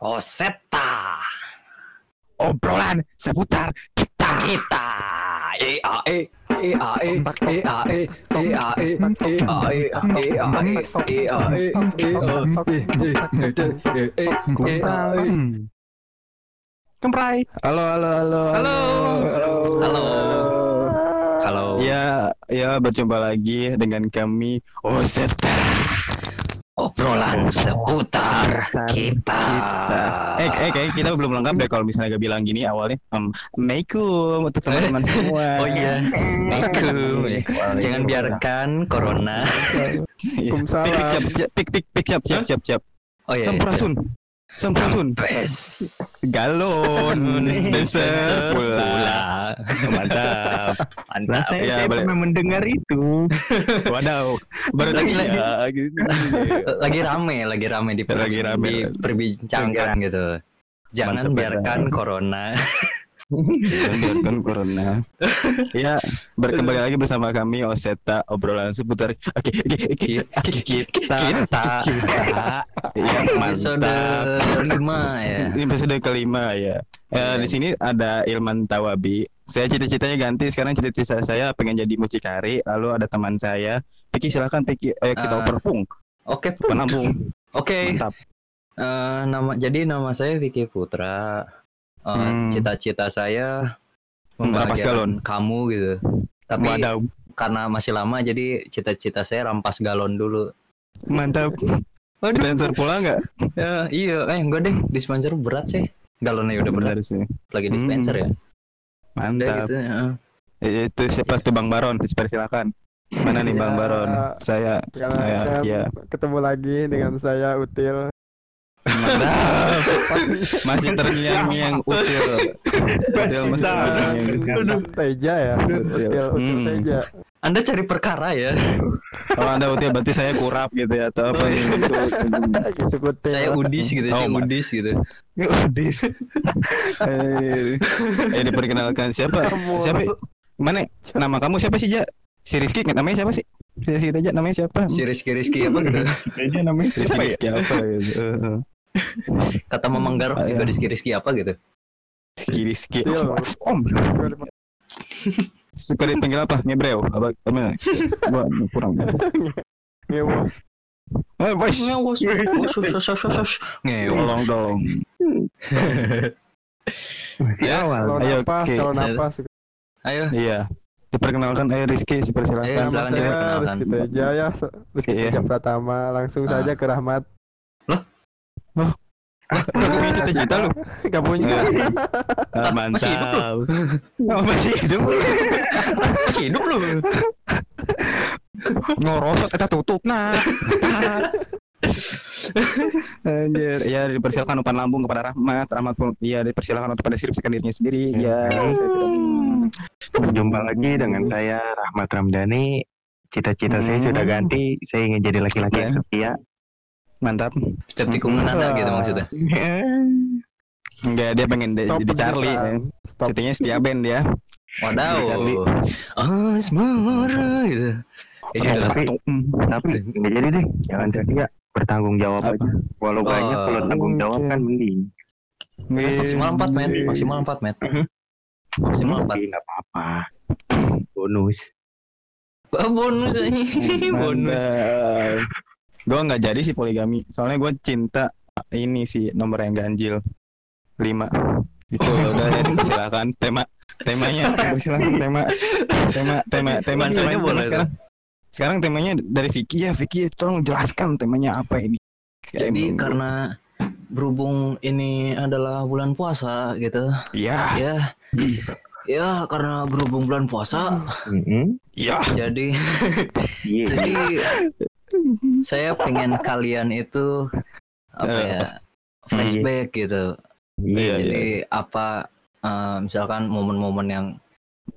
Oseta Obrolan seputar kita. kita E A E E A E E A E E A E E A E E A E E A E E A E E E A E Kemprai. Halo, halo, halo. Halo. Halo. Halo. Ya, ya berjumpa lagi dengan kami Oseta. Obrolan seputar kita. Eh, eh, kayak kita belum lengkap deh kalau misalnya gak bilang gini awalnya. Um, Assalamualaikum untuk teman-teman semua. Oh iya, Assalamualaikum. Jangan biarkan corona. Waalaikumsalam. Pik, pik, pik, pik, siap, siap, siap, siap. Oh iya. Sampurasun. Pes. Galon. Dispenser. Pula. Pula. Mantap. Mantap. Saya, Ya, saya pernah mendengar itu. Wadaw. Baru tadi ya gitu. Lagi rame, lagi rame di Lagi rame. diperbincangkan gitu. Jangan Mantap, biarkan corona. Biarkan corona. Ya, berkembali lagi bersama kami Oseta obrolan seputar oke Kita- kita kita. kita ya Episode. 5 ya. Ini episode kelima ya. Eh, di sini ada Ilman Tawabi. Saya cita-citanya ganti sekarang cita-cita saya pengen jadi mucikari. Lalu ada teman saya. Piki silakan Piki. Ayo kita Ah. oper pung. Oke, Penampung. oke. Mantap. Eh, nama jadi nama saya Vicky Putra. Eh, Hmm. Cita-cita saya Merampas galon. membahagiakan kamu gitu. Tapi Wadaw. karena masih lama jadi cita-cita saya rampas galon dulu. Mantap. Waduh. Dispenser pula nggak? Ya, iya, eh enggak deh, dispenser berat sih. Galonnya udah berat Benar sih. lagi dispenser ya. Udah Mantap. gitu. heeh. Eh, Itu siapa tuh Bang Baron? Silakan. Mana nih Bang Ya. Baron? Saya Ya, kan ya. ketemu lagi dengan saya Util. Mantap. Masih terngiang-ngiang util. Util masih terngiang-ngiang. Teja ya, Util, Util Hmm. Teja. Anda cari perkara ya. Kalau anda util berarti saya kurap gitu ya atau apa ini? gitu Util. saya udis gitu, Oh, saya Ma- udis gitu. Udis. Eh, diperkenalkan siapa? Siapa? Mana? Nama kamu siapa sih, Ja? Si Rizky namanya siapa sih? Si Rizky Teja namanya siapa? Si Rizky Rizky apa gitu. Kayaknya namanya Rizky Rizky apa gitu. Kata Mamang Garok Ah, juga ya. Rizky Rizky apa gitu. Rizky Rizky. Util. Om. Suka dipanggil apa? Ngebreo? Apa? Apa? Gua kurang. Ngewos. Eh, bos. Ngewos, ngewos, ngewos. Tolong, tolong. masih Ya, awal. Kalau napas, kalau napas. Ayo, Iya. Diperkenalkan ayo Rizky, Ayo, silakan. Nama silakan, saya. Rizky Teja ya, Rizky Iya. Teja Pratama. Langsung Ah. saja ke Rahmat. Gak punya cita-cita lu. Gak punya. Ah, masih hidup mantap. Oh, masih hidup. masih hidup lu. Ngorosot kita tutup nah. Anjir, ya dipersilakan umpan lambung kepada Rahmat. Rahmat pun iya dipersilakan untuk pada deskripsikan dirinya sendiri. Ya, saya tidak Jumpa lagi dengan saya Rahmat Ramdhani. Cita-cita saya Hmm. sudah ganti. Saya ingin jadi laki-laki yang setia. mantap. Setiap tikungan ada gitu maksudnya. Enggak, dia pengen de- jadi Charlie. Ya. Citinya setia band dia. Wadaw. Charlie. Asmara gitu. Kayak gitu. Tapi, tapi jadi deh. Jangan setia. Bertanggung jawab Apa? aja. Walau Oh. banyak, kalau tanggung jawab kan mending. Maksimal 4 met, maksimal 4 met. Maksimal 4. Tapi nggak apa-apa. Bonus. Oh, bonus ini. bonus. Gue nggak jadi sih poligami. Soalnya gue cinta ini sih nomor yang ganjil. 5 itu ya udah ya silakan tema temanya silakan tema tema tema tema tema, saja tema boleh sekarang sekarang temanya dari Vicky ya Vicky tolong jelaskan temanya apa ini Jadi karena berhubung ini adalah bulan puasa gitu. ya Ya. Ya, karena berhubung bulan puasa, Mm-mm. ya jadi Iya. jadi saya pengen kalian itu apa Eh, ya? flashback gitu. Iya. Iya, Jadi apa eh, misalkan momen-momen yang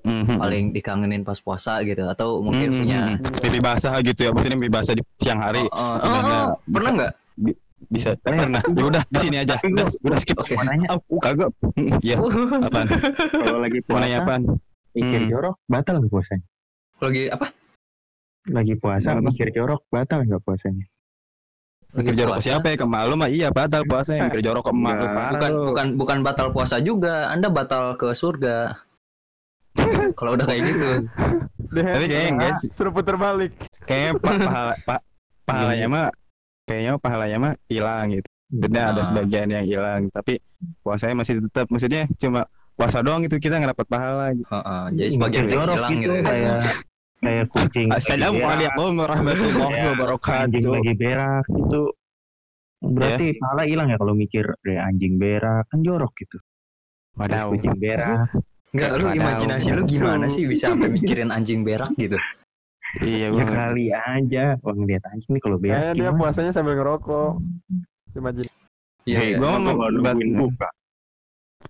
Mhm. paling dikangenin pas puasa gitu atau mungkin Mhm. punya mimpi basah gitu ya maksudnya mimpi basah di siang hari Oh, oh, oh, oh, pernah nggak? bisa pernah ya udah di sini aja udah udah skip Oke. Mau nanya, Oh, kagak ya apaan kalau lagi mau nanya puasa, apaan mikir Hmm. jorok, batal nggak puasanya? Lagi apa? Lagi puasa, Apa? mikir jorok, batal nggak puasanya? Lagi Mikir jorok puasa. siapa ya? Ke emak lu mah iya batal puasa yang mikir jorok ke emak lu Enggak. parah Bukan bukan bukan batal puasa juga. Anda batal ke surga. Kalau udah kayak gitu. Tapi kayaknya enggak sih. Suruh puter balik. Kayaknya pa- pahala pa, pahalanya mah kayaknya pahalanya mah hilang gitu. Beda ada Ah. sebagian yang hilang, tapi puasanya masih tetap. Maksudnya cuma puasa doang gitu kita nggak dapat pahala gitu. Heeh, jadi sebagian teks jorok hilang itu gitu. kayak kayak kucing Assalamualaikum warahmatullahi kayak anjing wabarakatuh. lagi berak itu berarti pahala hilang ya kalau mikir deh anjing berak kan jorok gitu Wadaw. kucing berak Enggak, lu imajinasi lu gimana sih bisa sampai mikirin anjing berak gitu? Iya ya gua kali aja wah ngeliat anjing nih kalau berak Kayaknya dia gimana? puasanya sambil ngerokok. Imagine. Iya, iya. gua gua mau- nungguin buka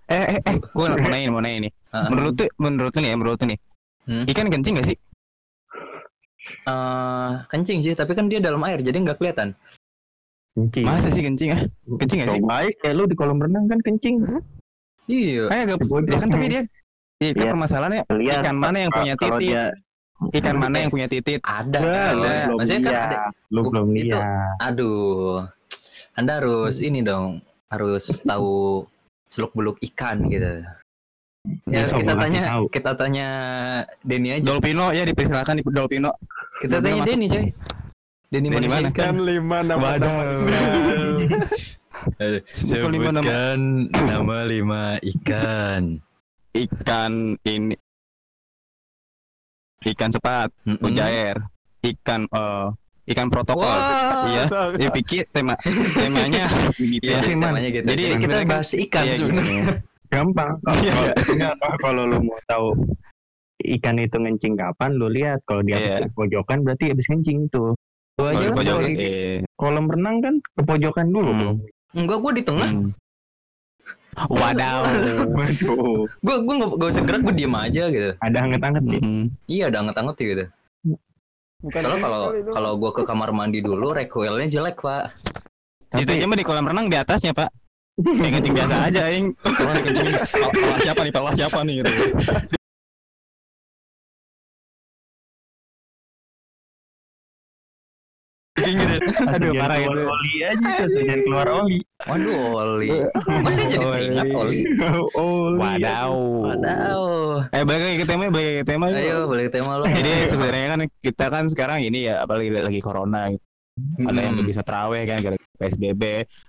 Eh eh eh, gua mau nanya mau nanya nih. Heeh. Menurut tuh menurut lu nih ya, menurut lu nih. Hmm? Ikan kencing gak sih? Eh, kencing sih, tapi kan dia dalam air jadi nggak kelihatan. kencing Masa sih kencing ah? kencing nggak sih? Aja kayak lu di kolam renang kan kencing Iya. Eh gak, ya kan tapi dia Iya kan Iya. permasalahannya lihat ikan mana yang punya titit? dia Ikan mana yang punya titit? Ada. Coy. lu belum Maksudnya kan ada. lu belum itu- lihat Aduh. Anda harus ini dong, harus tahu seluk beluk ikan gitu. Ya, Besok kita tanya, tahu. kita tanya Denny aja. Dolpino ya dipersilakan di Dolpino. Kita Boleh tanya. Denny, coy. Denny Denny mana? Kan lima nama Wadaw. Sebutkan lima nama. Sebutkan nama lima ikan. Ikan ini ikan sepat, Mm-mm. mujair, ikan eh ikan protokol. Wah. Iya. Ya pikir tema temanya begitu Iya, ya. temanya gitu. Jadi Jadi kita kan- bahas ikan Iya, sebenarnya. gitu. gampang Iya. kalau kalau lu mau tahu ikan itu ngencing kapan lu lihat kalau dia Iya. di pojokan berarti habis ngencing tuh Kalau aja pojok kalau di eh kolam renang kan ke pojokan dulu Hmm. Enggak, gua di tengah. hmm. Wadaw. waduh Gua gua nggak nggak usah gerak, gua diem aja gitu. ada anget-anget nih Hmm. Iya, udah anget-anget gitu. Bukan Soalnya kalau itu. kalau gua ke kamar mandi dulu, recoilnya jelek, Pak. Itu aja mah di kolam renang di atasnya, Pak. Kayak kencing biasa aja, kencing. Pala siapa nih? Pala siapa nih gitu. Aduh, Jangan parah itu. oli aja tuh jangan keluar oli Waduh, oli. Masa jadi teringat oli? oli Wadaw. Wadaw. Eh balik lagi ke tema, balik ke tema. Ayo, balik ke tema lo. Jadi sebenarnya kan kita kan sekarang ini ya apalagi lagi corona gitu. Ada yang nggak bisa terawih kan gara-gara PSBB,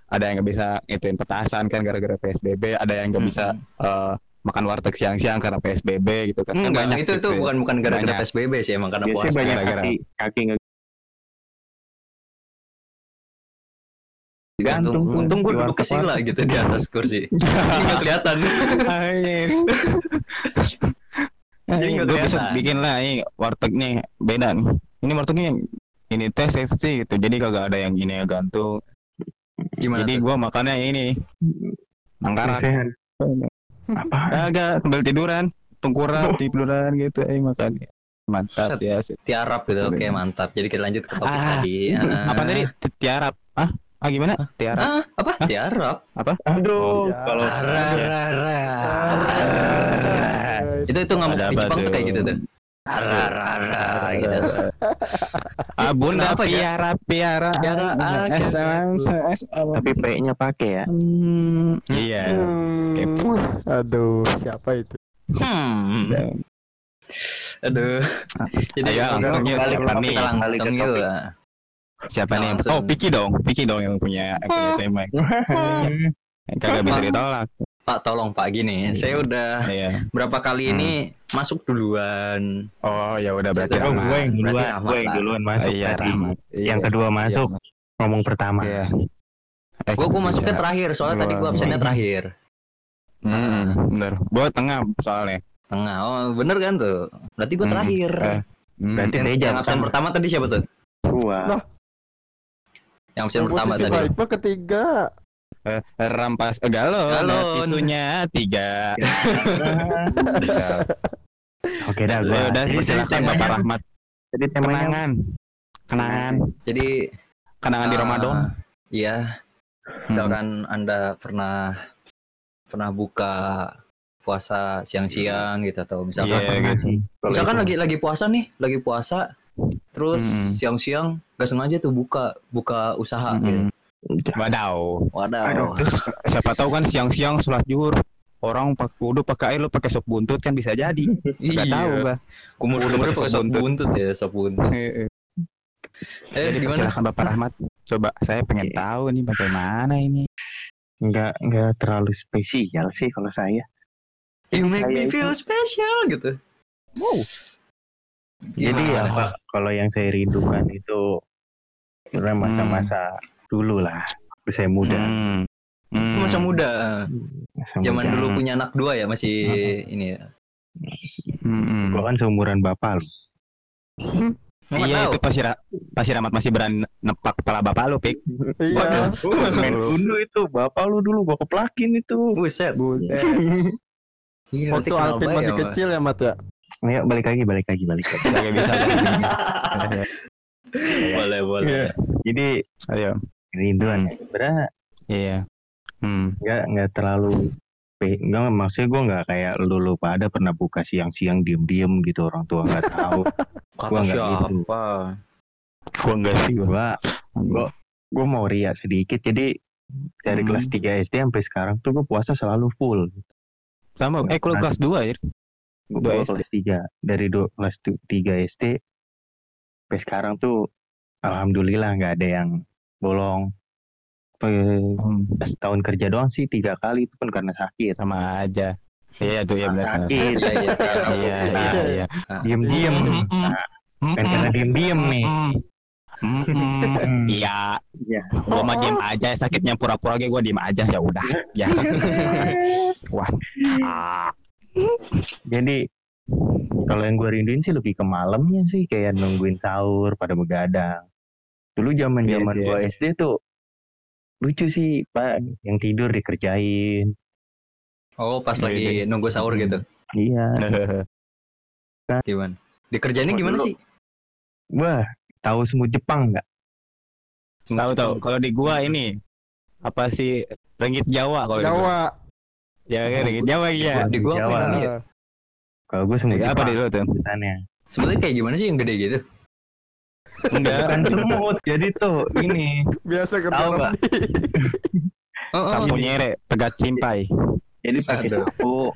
ada yang nggak bisa ngituin petasan kan gara-gara PSBB, ada yang nggak bisa eh, makan warteg siang-siang karena PSBB gitu kan. Kan Enggak, banyak itu gitu itu ya. bukan bukan gara-gara. PSBB sih, emang karena biasanya puasa. gara-gara. kaki kaki Untung, Gantung untung gue duduk ke warteg-warteg. sila gitu di atas kursi. Jadi nggak kelihatan. Jadi nggak gue kelihatan. bikin lah ini warteg nih beda nih. Ini wartegnya ini teh safety gitu. Jadi kagak ada yang ini ya gantung. Gimana Jadi gua makannya ini. Sehat. apa Agak sambil tiduran, tengkurap, tiduran gitu eh makan. Mantap Set. ya. Tiarap gitu. Oke, mantap. Jadi kita lanjut ke topik Ah. tadi. Ah. Apa tadi? Ti- Tiarap. Ah, ah gimana? Tiarap. Ah, apa? Tiarap. aduh Ya. kalau Rarara. Itu itu ngamuk di apa Jepang tuh kayak gitu tuh. Rarara gitu. Ah, bunda Kenapa ya? piara piara. Piara, ah, S. S tapi P-nya pakai ya Hmm, Iya. Hmm, Aduh, siapa itu? Hmm. Aduh. Jadi langsung yuk siapa nih? langsung yuk. Siapa nih? Langsung. Oh, Piki dong. Piki dong yang punya yang punya tema. Yang Kagak bisa ditolak. Pak tolong Pak gini, saya udah Iya. berapa kali ini masuk duluan. Oh, ya udah berarti Oh, gue yang duluan, gue yang duluan Oh, masuk iya, tadi. Iya. Yang kedua masuk, ngomong pertama. Iya. Eh, Gue gue masuknya bisa. terakhir, soalnya tadi gue Dua. absennya terakhir. Hmm, bener. Gua tengah soalnya. Tengah, oh bener kan tuh. Berarti gue Hmm, terakhir. eh, Hmm. Berarti yang, yang absen pertama tadi siapa tuh? Gua. Lah. Yang absen pertama tadi. baik ketiga. Eh, rampas eh, galon, Galon. tisunya tiga. Oke dah, Ya gua. udah Jadi silakan Bapak Rahmat. Jadi temanya Kenangan. Kenangan. Jadi Kenangan di eh, Ramadan. Iya. Misalkan Anda pernah pernah buka puasa siang-siang gitu atau misalkan Iya, pernah gitu. misalkan itu. lagi lagi puasa nih, lagi puasa terus Mm-mm. siang-siang gak sengaja tuh buka buka usaha gitu. Mm-mm. Wadaw. Waduh. Terus siapa tahu kan siang-siang sholat zuhur orang pak udah pakai air lu pakai sop buntut kan bisa jadi. Gak tahu gua. Kumur Udah kumur pakai pakai sop sop buntut. buntut ya, sop buntut. Eh, Jadi gimana? silakan Bapak Rahmat. Coba saya pengen tahu nih bagaimana ini. Nggak nggak terlalu spesial sih kalau saya. You make me Saya feel special gitu. Wow. Jadi apa kalau yang saya rindukan itu sebenarnya masa-masa dulu lah. Saya muda. Hmm. Hmm. Masa muda. Masa Zaman muda. dulu punya anak dua ya masih ini ya. Hmm. Gua kan seumuran bapak lu. Nggak Iya tahu. itu pasti Ra- pasti Rahmat masih berani nepak kepala bapak lu, Pik. Iya. Main dulu itu bapak lu dulu gua keplakin itu. Buset. Buset. Gila, Waktu Alvin masih ya, kecil ya Mat ya. Ayo balik lagi, balik lagi, balik lagi. Gak bisa. Boleh, boleh. Iya. Jadi Ayo. rinduan ya. Sebenarnya Iya. Hmm. nggak nggak terlalu pe- nggak maksudnya gue nggak kayak lu lu pada pernah buka siang-siang diem-diem gitu orang tua nggak tahu Kata Gua nggak gitu. siapa? Gua enggak sih gua. gua gua gua mau ria sedikit jadi dari Hmm. kelas 3 SD sampai sekarang tuh gue puasa selalu full Sama eh kalau kelas 2 ya. Gue Dua kelas 3 dari do, kelas 3 SD sampai sekarang tuh alhamdulillah nggak ada yang bolong Hmm. setahun kerja doang sih tiga kali itu pun karena sakit Sama aja. Iya tuh ya benar. sakit Iya, iya, siap. Iya iya iya. diem-diem kan karena diem-diem nih Mm-mm. Iya, Iya. gua mah diem aja sakitnya pura-pura gua diem aja ya udah. Ya. Wah. Jadi kalau yang gue rinduin sih lebih ke malamnya sih kayak nungguin sahur pada begadang. Dulu zaman zaman Iya sih, gue SD tuh lucu sih pak yang tidur dikerjain. Oh, pas Iya, lagi iya. nunggu sahur gitu. Iya. Gimana? Dikerjainnya Oh, gimana dulu. sih? Wah tahu semut Jepang nggak? Tahu tahu. Kalau di gua ini apa sih ringgit Jawa kalau di gua. Jawa. Ya kan ringgit Jawa iya. Di gua apa Jawa. ya? Kalau gue semut Apa di lu tuh? sebutannya. Sebetulnya kayak gimana sih yang gede gitu? Enggak. Bukan semut jadi tuh ini Biasa kerja Tahu nggak? Rodi. Oh, oh, Sapu nyere, tegat simpai. jadi pakai sapu.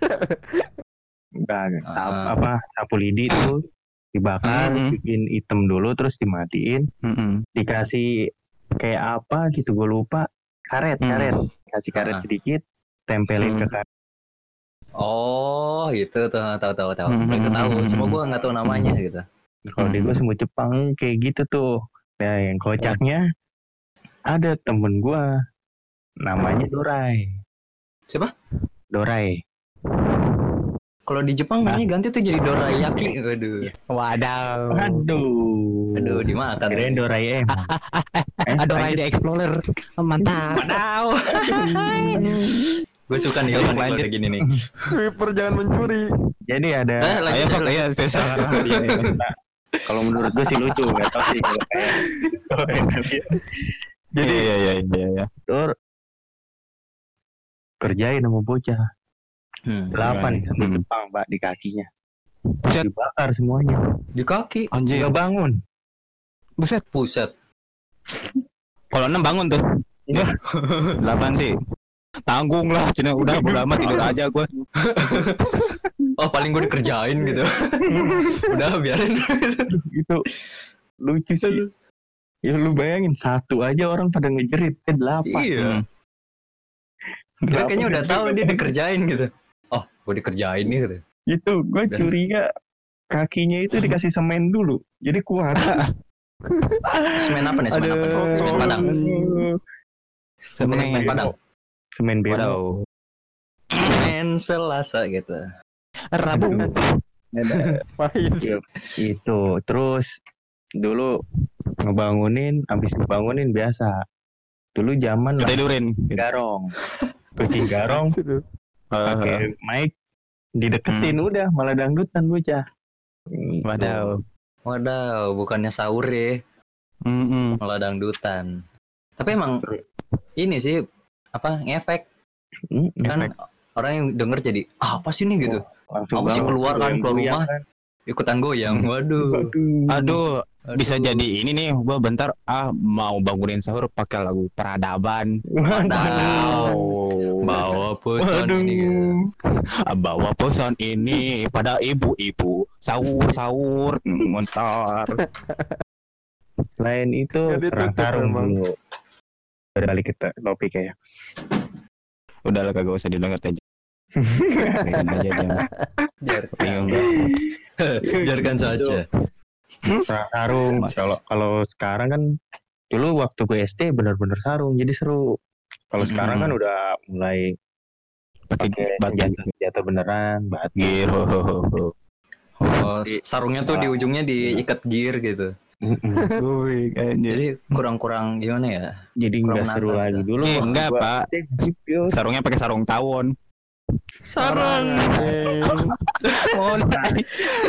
Enggak, sapu, Ah. apa sapu lidi tuh dibakar, Mhm. bikin hitam dulu terus dimatiin, Mm-mm. dikasih kayak apa gitu gue lupa karet Hmm. karet kasih karet Ah. sedikit tempelin Hmm. ke karet Oh, gitu tuh tahu tahu tahu. Hmm, Itu hmm, tahu. hmm, Cuma hmm. gua nggak tahu namanya gitu. kalau di gue Hmm. semut Jepang kayak gitu tuh nah yang kocaknya ada temen gue namanya Dorai Siapa? Dorai Kalau di Jepang namanya ganti tuh jadi dorayaki. Waduh. Wadaw. aduh Aduh, dimakan. kirain Dorai eh, Ada lanjut. the Explorer. Mantap. Wadaw. Gue suka nih Ayo, kalau lanjut. kayak gini nih. Sweeper jangan mencuri. jadi ada Eh, lagi Ayo sok lagi. ya spesial kalau menurut gue sih lucu nggak tahu sih kalau kayak. Jadi iya iya iya iya. Dor kerjain sama bocah Hmm. delapan semut Hmm. Jepang pak di kakinya Buset. dibakar semuanya Di kaki. Anjir. nggak bangun Buset. Puset. Kalau enam bangun tuh. Iya. Delapan sih. Tanggung lah, cina udah bodo amat tidur aja gue. Oh, paling gue dikerjain gitu. Udah biarin. itu lucu sih ya lu bayangin satu aja orang pada ngejerit ke delapan Iya. Hmm. Dia Delapan kayaknya udah tahu dia dikerjain gitu. Oh, gue dikerjain nih gitu. itu gue curiga kakinya itu dikasih semen dulu jadi kuat Semen apa nih? Semen apa nih? Semen padang. Semen semen padang. Semen bemo Wadaw. Semen Selasa gitu. Rabu. Pahit. itu terus dulu ngebangunin habis ngebangunin biasa dulu zaman lah Tidurin. garong kucing garong Situ. pakai mic dideketin udah malah dangdutan bocah Gitu. Wadaw. Wadaw, bukannya sahur ya, Mm-mm. malah dangdutan. Tapi emang ini sih apa ngefek Mm, kan orang yang denger jadi ah, apa sih nih gitu langsung Apa sih keluar kan, keluar rumah? kan. ikutan goyang. Hmm. Waduh. Waduh. Aduh, bisa jadi ini nih gua bentar ah mau bangunin sahur pakai lagu peradaban Wadaw. Bawa pesan Waduh. ini gitu. Ah, bawa pesan ini pada ibu-ibu sahur sahur montar Selain itu ditutup perang emang. Balik kita topik ya. udah lah kagak usah didengar aja Biarin aja dia Biar, bingung nggak? biarkan saja. Sarung. Kalau kalau sekarang kan dulu waktu gue SD bener-bener sarung jadi seru. Kalau sekarang kan udah mulai pakai senjata, senjata beneran, batu. gitu Oh, sarungnya tuh di ujungnya diikat gear gitu. Wih. Jadi kurang-kurang gimana ya? Jadi Kurang nggak seru lagi gitu. dulu. Eh, enggak, gua Pak. Gitu. sarungnya pakai sarung tawon Sarung. oh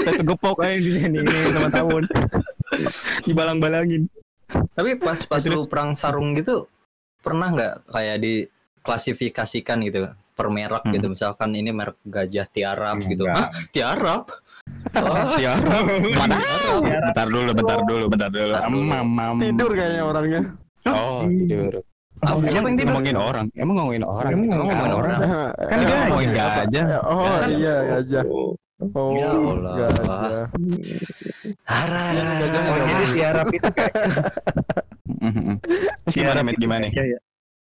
satu gepok aja di sini sama tawon dibalang-balangin Tapi pas pas lu perang sarung gitu pernah nggak kayak diklasifikasikan gitu per merek Hmm. gitu misalkan ini merek gajah tiarap gitu. Hah, tiarap? Oh, ya mana bentar dulu bentar dulu bentar dulu mam mam Tidur kayaknya orangnya. oh tidur Emang siapa yang tidur? ngomongin orang emang ngomongin orang Emang ngomongin orang? kan dia ngomongin gajah Oh Kan- iya gajah. Oh Ya Allah. gajah. Hara. Gajah Oh, jadi tiarap itu kayak terus gimana met gimana kayak ya.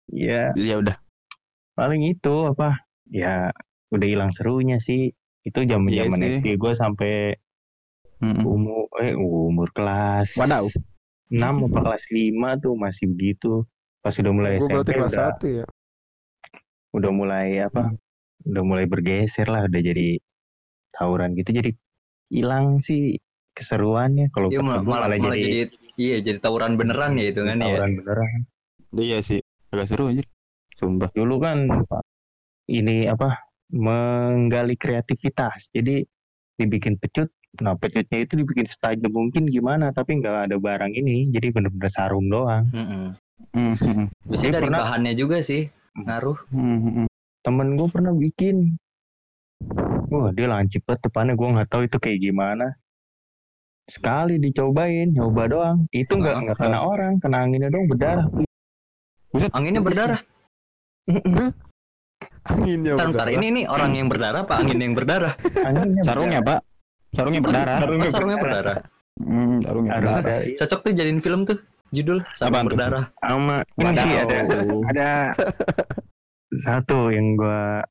Iya, ya udah paling itu apa? Ya udah hilang serunya sih. Itu zaman Iya zaman. SD gue sampai umur eh umur kelas wadaw 6 apa kelas 5 tuh masih begitu. Pas udah mulai berarti SMP kelas udah ya. udah mulai apa? Udah mulai bergeser lah, udah jadi tawuran gitu jadi hilang sih keseruannya kalau Iya malah, malah, malah jadi, iya jadi tawuran beneran ya itu kan ya. tawuran beneran. iya sih agak seru aja sumpah dulu kan ini apa menggali kreativitas jadi dibikin pecut nah pecutnya itu dibikin setajam mungkin gimana tapi nggak ada barang ini jadi bener-bener sarung doang Mm-mm. Mhm. Biasanya Dia dari pernah- bahannya juga sih ngaruh. Mhm. temen gue pernah bikin wah dia lancip banget depannya gue nggak tahu itu kayak gimana sekali dicobain nyoba doang itu nggak Ah. nggak kena orang kena anginnya doang berdarah Anginnya berdarah. Anginnya Ntar, ntar berdarah. ini nih orang yang berdarah apa angin yang berdarah? anginnya sarungnya pak sarungnya berdarah Oh, sarungnya berdarah. Hmm, sarungnya berdarah. berdarah Cocok tuh jadiin film tuh. Judul tuh? berdarah. sama ini sih ada ada satu yang gua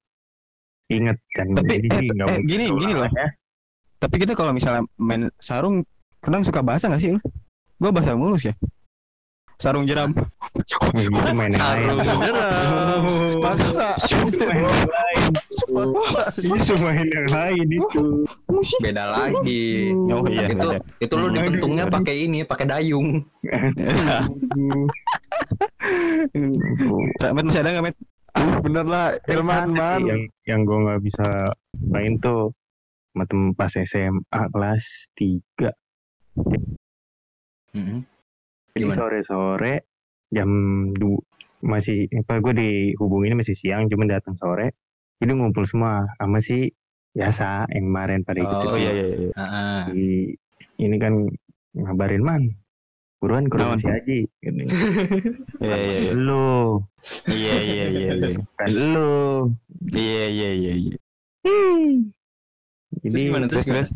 inget dan Tapi, ini eh, sih nggak eh, gini, gini loh. lah ya. Tapi kita kalau misalnya main sarung, kadang suka basah gak sih lu? Gue basah mulus ya. Sarung jeram. Main. Sarung jeram. Masa? Itu main yang lain. Itu main yang lain itu. Beda lagi. Oh iya. itu ada. itu lu dipentungnya pakai ini, pakai dayung. Met masih ada nggak Met? Bener lah Ilman man. Yang yang gue nggak bisa main tuh sama temen pas SMA kelas 3 Mm-mm. Jadi Gimana? sore-sore jam du masih apa gue dihubungin masih siang cuman datang sore jadi ngumpul semua sama si biasa yang kemarin pada ikut Oh, Oh iya iya di ini kan ngabarin man buruan ke rumah si Haji gitu. Iya iya iya. lu Iya iya iya iya. kan lu Iya iya iya iya. jadi Terus gimana? Terus terus.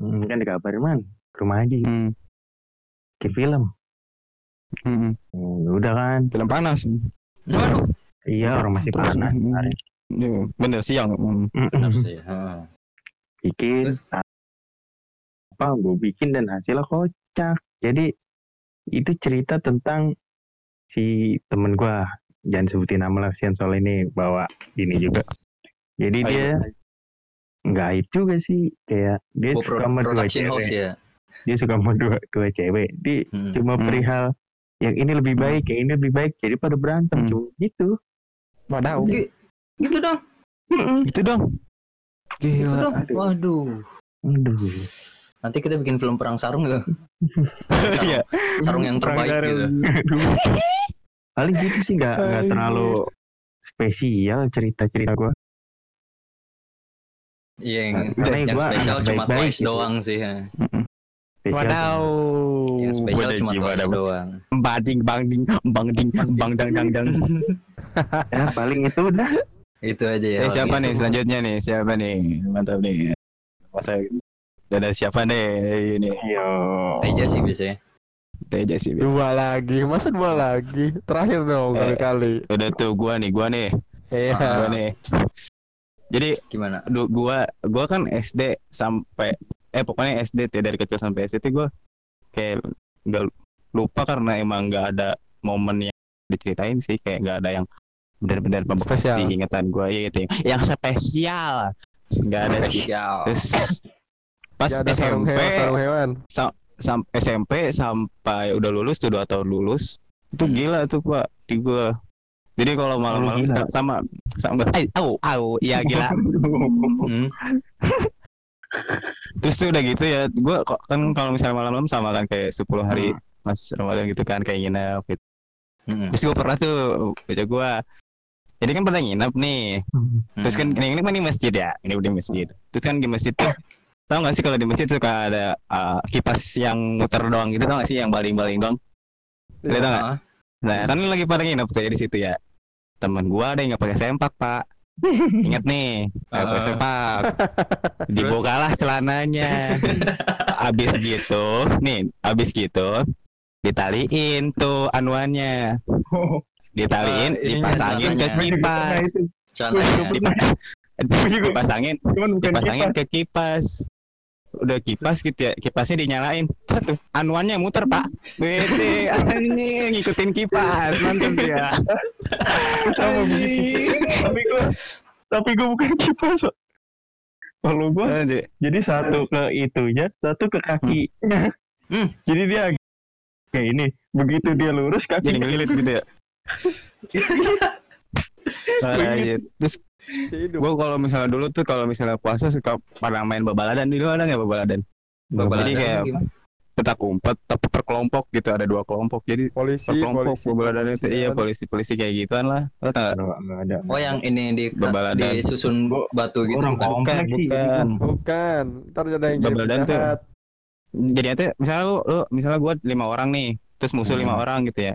kan dikabarin man ke rumah Haji Hmm. bikin film Hmm. Hmm, udah kan Film panas. Waduh, iya orang masih Terus, panas kemarin. Iya, Bener siang. Hmm. benar sih. Ah. bikin Terus? apa gue bikin dan hasilnya kocak jadi itu cerita tentang si temen gue jangan sebutin nama lah kasihan soal ini bawa ini juga jadi Aib. dia nggak aib juga sih kayak dia Oh, suka pro- sama dua cewek ya. dia suka sama dua dua cewek dia Hmm. cuma Hmm. perihal yang ini lebih Hmm. baik yang ini lebih baik jadi pada berantem Hmm. cuma gitu Wadaw. Gi- Gitu dong. Gitu dong. Gitu Gila. dong. aduh. Waduh. aduh Nanti kita bikin film perang sarung gak? Iya. Sarung yang terbaik gitu. Aduh. paling gitu sih nggak nggak terlalu spesial cerita cerita gue Iya, yang, Karena yang gua spesial cuma baik-baik Twice gitu. doang sih. ya. Wadaw. Yang spesial cuma dapet. doang. Bading bang ding bang ding bang dang dang dang. Ya paling itu udah. Itu aja ya. Eh siapa nih selanjutnya nih? Siapa nih? Mantap nih. Masa ada siapa nih ini? Yo. Teja sih biasanya. Teja sih. Dua lagi, masa dua lagi? Terakhir dong Eh. kali-kali. Udah tuh gua nih, gua nih, Iya. gua nih. Jadi Gimana? du- gua gua kan SD sampai eh pokoknya SD tuh, dari kecil sampai SD tuh gua kayak nggak lupa karena emang nggak ada momen yang diceritain sih kayak nggak ada yang benar-benar membekas Spesial. di ingatan gua ya gitu yang spesial nggak ada sih Spesial. terus pas Ya ada SMP hewan, sarung hewan. sam SMP sampai udah lulus tuh dua tahun lulus itu Hmm. gila tuh pak di gua jadi kalau malam-malam sa- sama sama ay, au au iya gila Hmm. Terus tuh udah gitu ya kok kan kalau misalnya malam-malam sama kan kayak 10 hari pas Ramadan gitu kan kayak nginep gitu. Hmm. terus gua pernah tuh baca gua jadi kan pernah nginep nih terus kan ini ini kan di masjid ya ini di masjid terus kan di masjid tuh tau gak sih kalau di masjid suka ada uh, kipas yang muter doang gitu tau gak sih yang baling-baling doang Lihat tau gak? Ah, Nah, kan lagi pada nginep tuh ya di situ ya. Temen gua ada yang nggak pakai sempak, Pak. Ingat nih, pakai Ah. sempak. Dibukalah celananya. abis gitu, nih, abis gitu ditaliin tuh anuannya. Ditaliin, Ah, ininya dipasangin ke celananya. kipas. Celananya. Dipa- dipasangin, dipasangin ke kipas. Udah kipas gitu ya, kipasnya dinyalain. Satu, anuannya muter, Pak. Bete, anjing, ngikutin kipas. Mantap ya. Tapi gua tapi gua bukan kipas. Kalau Anjing. jadi satu ke itunya, satu ke kaki. Hmm. Jadi dia kayak ini. Begitu dia lurus kaki jadi ngelilit gitu ya. Parah. Terus. Gue kalau misalnya dulu tuh kalau misalnya puasa suka pada main babaladan dulu ada nggak babaladan? Babaladan Jadi kayak gimana? petak umpet tapi per kelompok gitu ada dua kelompok jadi Polisi, per kelompok polisi. babaladan itu iya polisi polisi kayak gituan lah. Lo tau nggak? Ada. Oh yang ini di Babaladan. disusun Gua- batu gitu Orang bukan? sih. bukan. Bukan. Ntar ada yang jadi Babaladan tuh. penjahat. Jadi nanti misalnya lu, lu misalnya gue lima orang nih, terus musuh Hmm. lima orang gitu ya.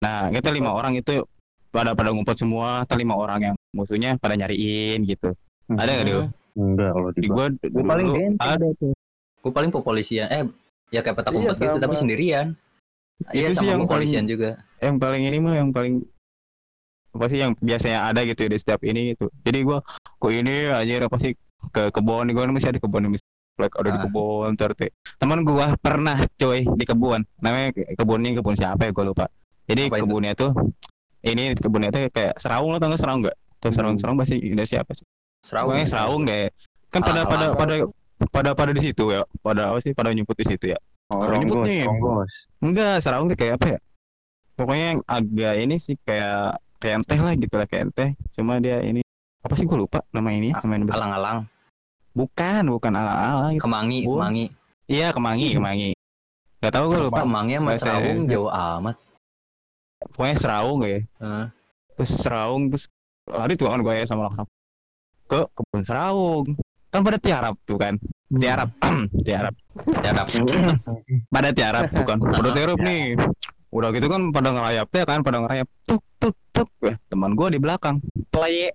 Nah kita lima orang itu pada pada ngumpet semua, kita lima orang yang musuhnya pada nyariin gitu. Ada nggak dulu? Enggak kalau di Di gua. Gua paling benteng. ada tuh. Gue paling popolisian. Eh ya kayak petak Iya, umpet gitu sama. tapi sendirian. Iya Itu sih sama yang popolisian juga. yang paling ini mah yang paling apa sih yang biasanya ada gitu ya di setiap ini gitu. Jadi gua kok ini aja apa sih ke kebun gua masih ada kebun masih like ada di Ah. kebun terus teman gua pernah coy di kebun namanya kebunnya kebun siapa ya gua lupa jadi Apa itu? kebunnya tuh ini kebunnya tuh kayak seraung lo tau nggak seraung nggak seraung Hmm. seraung bahasa Indonesia apa sih Seraung. Pokoknya seraung deh kan pada Alang, pada pada pada pada di situ ya pada apa sih pada nyumput di situ ya Orang Nyebut bos, nih. ronggos. Enggak, sarung tuh kayak apa ya? Pokoknya yang agak ini sih kayak kayak teh lah gitu lah kayak teh. Cuma dia ini apa sih gue lupa nama ini Ah, nama ini besar. Alang-alang. Bukan, bukan ala-ala. gitu. Kemangi, Oh. kemangi. Iya kemangi, kemangi. Gak tau gue lupa. Kemangi sama Indonesia. jauh amat. Pokoknya seraung ya. Heeh. Terus seraung terus lari tuh kan gue ya sama anak ke kebun seraung. Kan pada tiarap tuh kan. Tiarap, tiarap. Tiarap. Pada tiarap tuh kan. Pada tiarap nih. Udah gitu kan pada ngerayap teh kan, pada ngerayap tuk tuk tuk. Wah, teman gue di belakang. Play.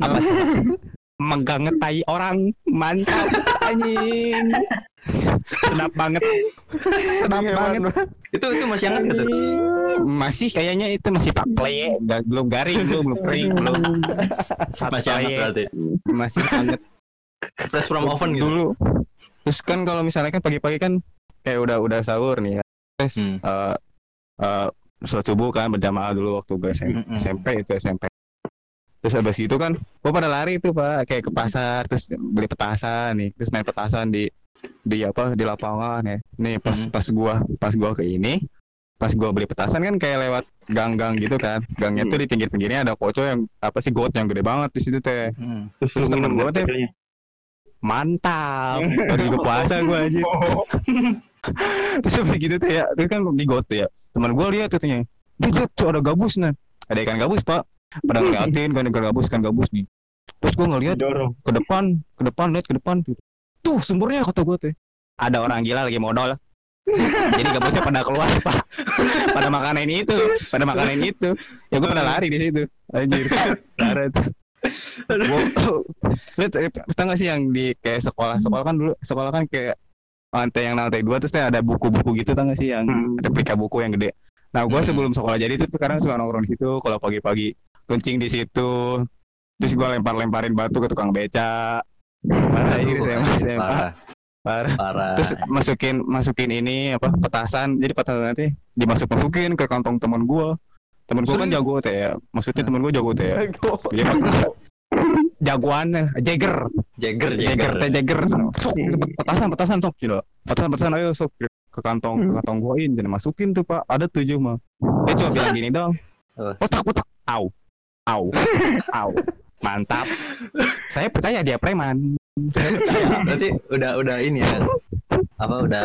Apa? Megang ngetai orang mantap anjing. Sedap banget. Sedap Hewan, banget. Bang. itu itu masih hangat gitu. Masih kayaknya itu masih pak play, belum garing, belum belum kering, belum. Masih hangat berarti. Masih hangat Fresh from oven gitu. dulu. Terus kan kalau misalnya kan pagi-pagi kan kayak udah udah sahur nih ya. Terus Hmm. eh eh, sholat subuh kan berjamaah dulu waktu gue SMP, Mm-mm. SMP itu SMP. Terus habis itu kan gue pada lari tuh pak kayak ke pasar terus beli petasan nih terus main petasan di di apa di lapangan ya. Nih pas Hmm. pas gua pas gua ke ini pas gua beli petasan kan kayak lewat gang-gang gitu kan. Gangnya tuh di pinggir-pinggirnya ada koco yang apa sih got yang gede banget di situ teh. Hmm. Terus Terus temen gua teh-. Mantap. Baru juga puasa gua aja. Oh, terus begitu tuh ya itu kan di got tuh ya teman gue lihat tuh tuh ada gabus nah ada ikan gabus pak pada ngeliatin kan gabus ikan gabus nih. Terus gue ngeliat dorong. ke depan ke depan lihat ke depan. Tuh sumbernya kata gue tuh. Ada orang gila lagi modal. Jadi gabusnya pada keluar pak. Pada makanan ini itu pada makanan ini itu. Ya gue pada lari di situ. Anjir Karet. Gua, lu t- tau gak sih yang di kayak sekolah sekolah kan dulu sekolah kan kayak lantai yang lantai dua terus ada buku-buku gitu tau gak sih yang Hmm. replika buku yang gede nah gue Hmm. sebelum sekolah jadi itu sekarang suka nongkrong di situ kalau pagi-pagi kencing di situ terus gue lempar-lemparin batu ke tukang beca. Parah ini saya saya parah. Parah. Parah. Terus masukin masukin ini apa petasan. Jadi petasan nanti dimasuk masukin ke kantong teman gua. Temen gua kan jago teh ya. Maksudnya temen gua jago teh ya dia pakai jagoan Jagger. Jagger Jagger teh Jagger. Sok petasan petasan sok gitu. Petasan petasan ayo sok ke kantong ke kantong gua ini dan masukin tuh pak. Ada tujuh mah dia cuma bilang gini dong otak otak. Au. Au. Au. Mantap. Saya percaya dia preman. Saya percaya. Berarti udah udah ini ya. Apa udah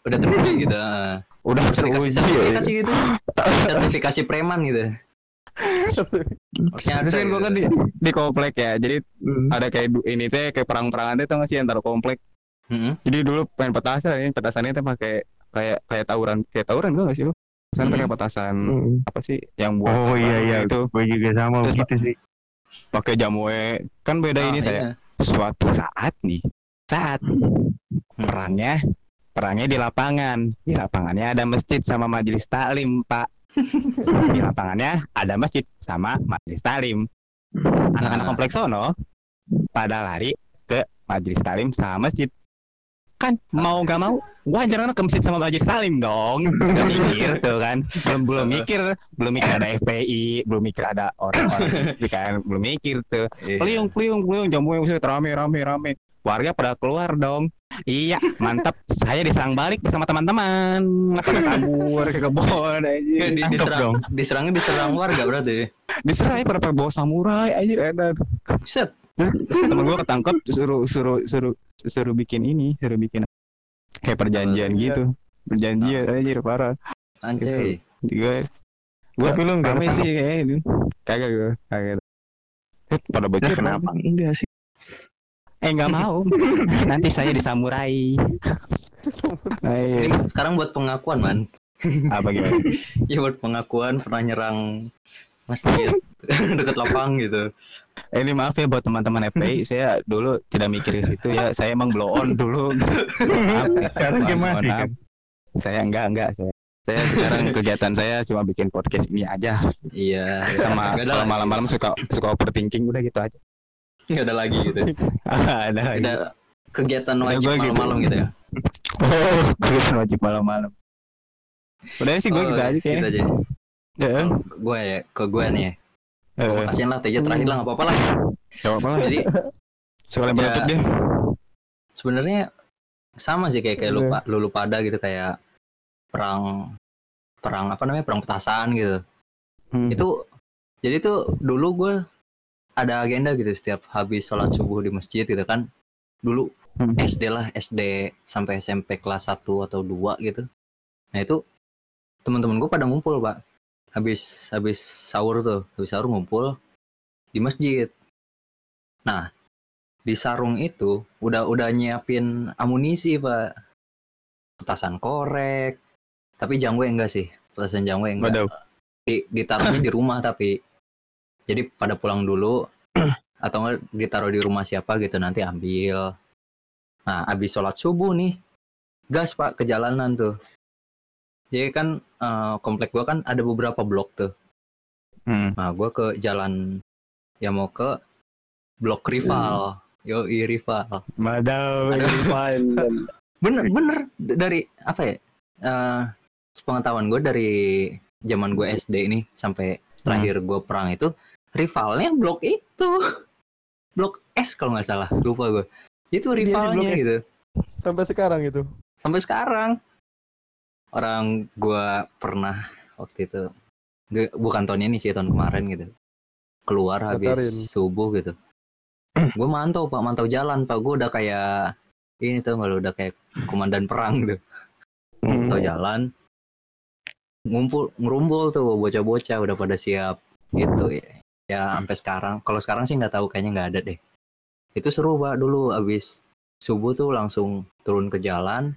udah teruji gitu heeh. udah ya. sertifikasi gitu. Sertifikasi preman gitu. Harusnya Terus ada kan gue gitu. kan di, di komplek ya, jadi Hmm. ada kayak ini teh kayak perang-perangan teh tau gak sih antar komplek. Mm-mm. Jadi dulu pengen petasan ini petasannya teh pakai kayak kayak tawuran kayak tawuran gue gak sih lu? Pesan Hmm. pakai petasan Hmm. apa sih yang buat Oh iya iya itu gue juga sama Terus, begitu sih. pakai jamuwe kan beda Ah, ini teh. iya. Suatu saat nih saat Hmm. perangnya perangnya di lapangan di lapangannya ada masjid sama majelis taklim pak di lapangannya ada masjid sama majelis taklim anak-anak Ah. kompleks sono pada lari ke majelis taklim sama masjid kan mau gak mau gua anjir ke masjid sama majelis taklim dong gak mikir tuh kan belum belum mikir belum mikir ada FPI belum mikir ada orang-orang kan belum mikir tuh Iya. Peliung, peliung, peliung, jamu yang usia rame, rame, rame. Warga pada keluar dong. Iya, mantap. Saya diserang balik bersama teman-teman. Pada kabur ke kebun aja. di, diserang, dong. diserangnya diserang warga berarti Diserang pada bawa samurai aja edan. set Terus temen gua ketangkep suruh suruh suruh suruh bikin ini, suruh bikin kayak perjanjian Iya. gitu. Perjanjian aja parah. anjay Juga gua Tapi lu enggak sih kayaknya itu. Kagak gua, kagak. Eh, pada Nah, bocor kenapa enggak sih? Eh nggak mau. Nanti saya disamurai. Nah, iya. ini sekarang buat pengakuan man apa gimana? ya buat pengakuan pernah nyerang masjid deket lapang gitu Eh, ini maaf ya buat teman-teman FPI, saya dulu tidak mikir ke situ ya. Saya emang blow on dulu. maaf, ya. Sekarang masih maaf. kan. Saya enggak enggak saya. Saya sekarang kegiatan saya cuma bikin podcast ini aja iya sama kalau malam-malam suka suka overthinking udah gitu aja. nggak ada lagi gitu ada lagi. ada kegiatan wajib gitu. malam-malam gitu ya Oh, kegiatan wajib malam-malam. Udah sih gue Oh, gitu aja gitu kayaknya. aja Ya, gue ya ke gue nih ya eh, kasihan lah Teja terakhir lah nggak apa-apa lah jawab apa lah. jadi Sekalian Ya. penutup dia. sebenarnya sama sih kayak kayak Iya. lupa lulu pada gitu kayak perang perang apa namanya perang petasan gitu Hmm. itu jadi tuh dulu gue ada agenda gitu setiap habis sholat subuh di masjid gitu kan dulu Hmm. SD lah SD sampai SMP kelas 1 atau 2 gitu nah itu teman-teman gue pada ngumpul pak habis habis sahur tuh habis sahur ngumpul di masjid. Nah di sarung itu udah udah nyiapin amunisi pak. Petasan korek tapi jangwe enggak sih? Petasan jangwe enggak. Waduh. di, ditaruhnya di rumah tapi jadi pada pulang dulu atau enggak ditaruh di rumah siapa gitu nanti ambil. Nah habis sholat subuh nih gas pak ke jalanan tuh jadi kan eh, komplek gua kan ada beberapa blok tuh. Hmm. nah gua ke jalan yang mau ke blok rival. Yo rival. Madaw, Aduh. Irfan. bener bener. Dari apa ya eh sepengetahuan gue dari zaman gue SD ini sampai terakhir gue perang itu rivalnya blok itu. Blok S kalau nggak salah. Lupa gue itu blok rivalnya gitu. Sampai sekarang itu. sampai sekarang orang gue pernah waktu itu Nggak- bukan tahun ini sih tahun kemarin gitu. Keluar habis subuh gitu. Gue mantau pak mantau jalan pak. Gue udah kayak ini tuh malu udah kayak komandan perang gitu. Hmm. mantau jalan. Ngumpul ngerumpul tuh bocah-bocah udah pada siap gitu. Ya ya sampai sekarang. Kalau sekarang sih nggak tahu kayaknya nggak ada deh. Itu seru pak dulu abis subuh tuh langsung turun ke jalan.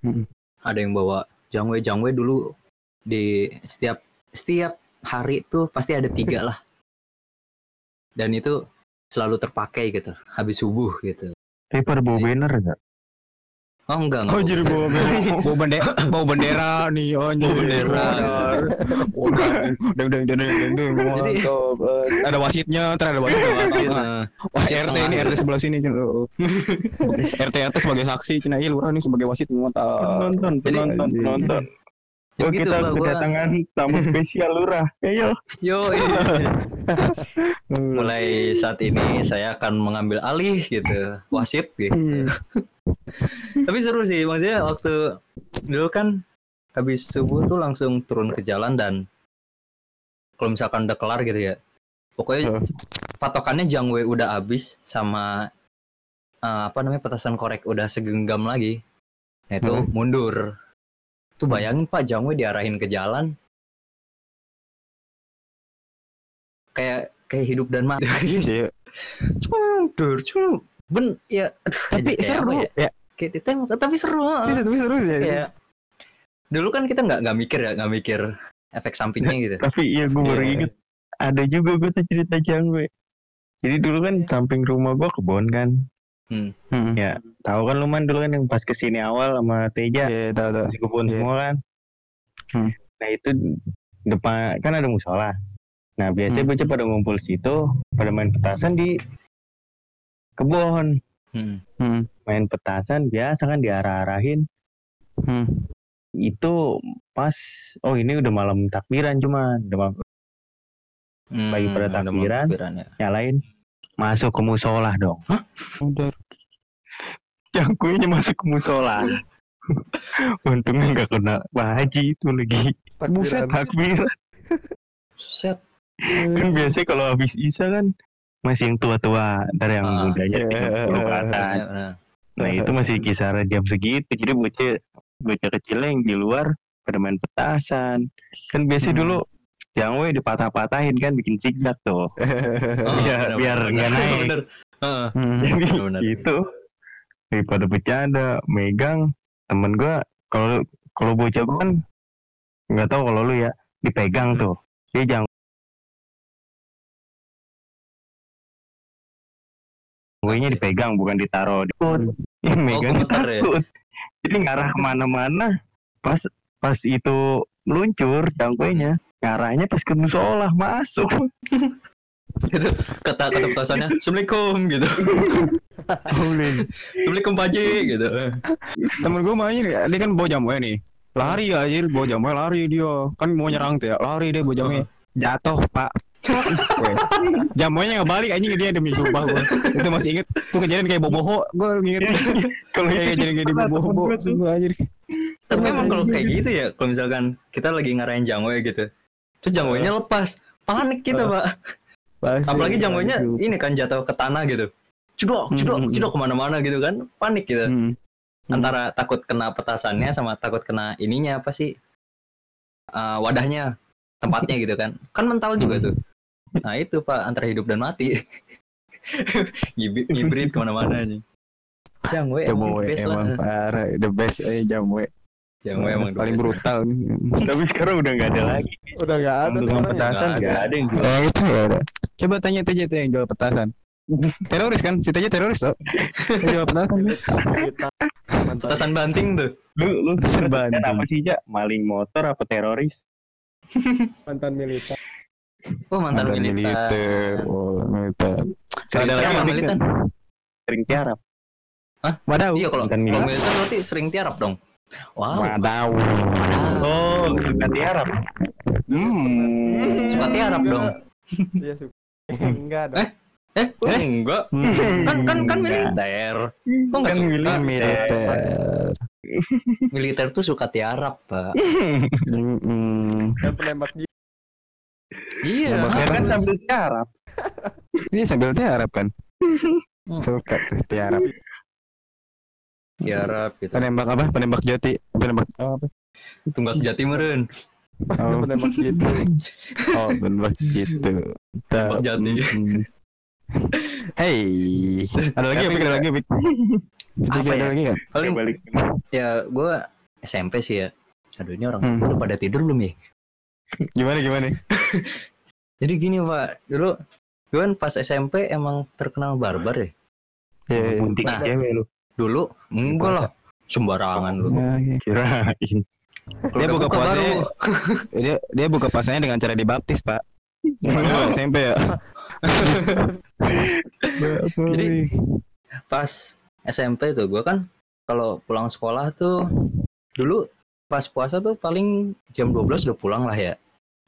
Mm. Ada yang bawa jangwe jangwe dulu di setiap setiap hari tuh pasti ada tiga lah. Dan itu selalu terpakai gitu habis subuh gitu. Tapi pada bawa banner gak? Oh enggak enggak. Oh jadi bawa bendera, bawa bendera, bawa bendera nih, oh Bawa bendera. Oh, deng deng deng deng deng. Eh, ada wasitnya, ntar ada wasitnya. Wasit, Wasit. nah. Wasit RT ini RT sebelah sini. Oh. RT RT sebagai saksi, Cina iya lurah nih sebagai wasit mantap. Penonton, penonton. Ya Oh, gitu, kita gua- kedatangan tamu spesial lurah. Ayo. Yo, mulai saat ini saya akan mengambil alih gitu, wasit gitu. Hmm. Tapi seru sih, maksudnya waktu dulu kan habis subuh tuh langsung turun ke jalan dan kalau misalkan udah kelar gitu ya, pokoknya patokannya jangwe udah habis sama eh, apa namanya petasan korek udah segenggam lagi, nah itu Heeh. mundur. Tuh bayangin pak jangwe diarahin ke jalan, kayak kayak hidup dan mati. Iya sih. Cudur, cum, ben, ya, aduh, Tapi seru ya? ya. Kayak ditembak, tapi seru. Iya, tapi seru sih. Kayak dulu kan kita nggak nggak mikir ya, nggak mikir efek sampingnya gitu. Tapi iya gue baru Iya. inget. Ada juga gue tuh cerita jangwe. Jadi dulu kan samping rumah gue kebon kan. Hmm. Ya, tahu kan lu man dulu kan yang pas ke sini awal sama Teja. Iya, tahu tahu. masih kebun Iya. semua kan. Hmm. Nah itu depan kan ada musola. Nah biasanya Hmm. bocah pada ngumpul situ, pada main petasan di kebun. Hmm. Hmm. Main petasan biasa kan diarah-arahin. Hmm. Itu pas, oh ini udah malam takbiran cuma udah malam, Hmm, pada takbiran. takbiran ya. nyalain. Masuk ke musola dong. Udah. Yang kuenya masuk ke musola. Untungnya nggak kena Pak Haji itu lagi Takbiran. takbir. Set. kan biasanya kalau habis Isa kan masih yang tua-tua, ntar yang Ah. mudanya Iya. 30 ke Ya, atas. Nah itu masih kisaran jam segitu, jadi bocah bocah kecil yang di luar pada main petasan. Kan biasanya Hmm. dulu yang we dipatah-patahin kan bikin zigzag tuh. Oh, Biar- benar, biar nggak naik. Benar. Heeh. Hmm. Jadi benar. itu daripada bercanda, megang temen gua kalau kalau bocah gua kan nggak tahu kalau lu ya dipegang Hmm. tuh. Dia jangan Gue dipegang bukan ditaruh di perut. Yang megang ya? takut. Jadi ngarah ke mana-mana. Pas pas itu meluncur jangkauannya ngarahnya pas ke musola masuk. Itu kata kata petasannya, Assalamualaikum gitu. Assalamualaikum Pak Haji gitu. Temen gue main dia kan bawa jamunya nih. Lari ya anjir, bawa jamunya lari dia. Kan mau nyerang tuh ya. Lari dia bawa jamunya. Jatuh, Pak. Weh. Jamunya nggak balik anjing dia demi sumpah gue. Itu masih inget tuh kejadian kayak boboho. Gue inget Kalau kayak itu kejadian kayak di boboho. Sumpah anjir. Tapi emang kalau kayak gitu ya, kalau misalkan kita lagi ngarahin jangwe gitu, terus jangwenya lepas, panik kita pak. Pasti. Apalagi jangwenya ini kan jatuh ke tanah gitu, cudok, cudok, Hmm. cudok ke mana-mana gitu kan, panik gitu. Hmm. Antara takut kena petasannya sama takut kena ininya apa sih? Eh, wadahnya, tempatnya gitu kan. Kan mental juga Hmm. tuh. Nah itu pak, antara hidup dan mati. Hibrid ke mana-mana nih. Jangwe emang Jamuwe best lah. emang parah, the best eh jamuwe. Jangwe emang paling best. brutal. tapi sekarang udah nggak ada lagi. Udah nggak ada ya. petasan nggak nggak ada. yang jual. Oh itu ya ada. Coba tanya Teja tuh yang jual petasan. Teroris kan? Si Teja teroris tuh. Jual petasan. Petasan banting tuh. Lu lu Petasan Bandung. apa sih Jak? Maling motor apa teroris? mantan militer. Oh mantan, Mantan militer. Oh, militer. Sering Ada lagi yang militer. Sering tiarap. Wadaw. Iya kalau Mantan militer. militer berarti sering tiarap dong. Wow. Wadaw. Oh, suka tiarap. Hmm. Suka tiarap dong. Iya suka. Enggak dong. Eh? Eh, kok enggak. Hmm. Kan kan kan militer. Kok enggak Kan suka? Militer. Militer tuh suka tiarap, Pak. Hmm. Kan penembak. Iya. Ya kan harus. sambil tiarap. Dia sambil tiarap kan. Hmm. Suka tuh tiarap. tiarap gitu. Penembak apa? Penembak jati. Penembak oh, apa? Tunggak jati meren. Oh, penembak gitu. oh penembak jitu. Penembak jati. Hey, ada lagi ya? Ada lagi, Apa ada ya? lagi ya? paling balik ya gue SMP sih ya aduh ini orang Hmm. udah pada tidur belum ya Gimana, gimana? jadi gini pak dulu gue kan pas SMP emang terkenal barbar ya Ya, ya. gunting Nah. cewek lu dulu enggak lah sembarangan lu kirain Kalau Dia udah buka puasanya dia dia buka puasanya dengan cara dibaptis, Pak. Padahal SMP ya. Jadi- pas SMP tuh gue kan kalau pulang sekolah tuh dulu pas puasa tuh paling jam 12 udah pulang lah ya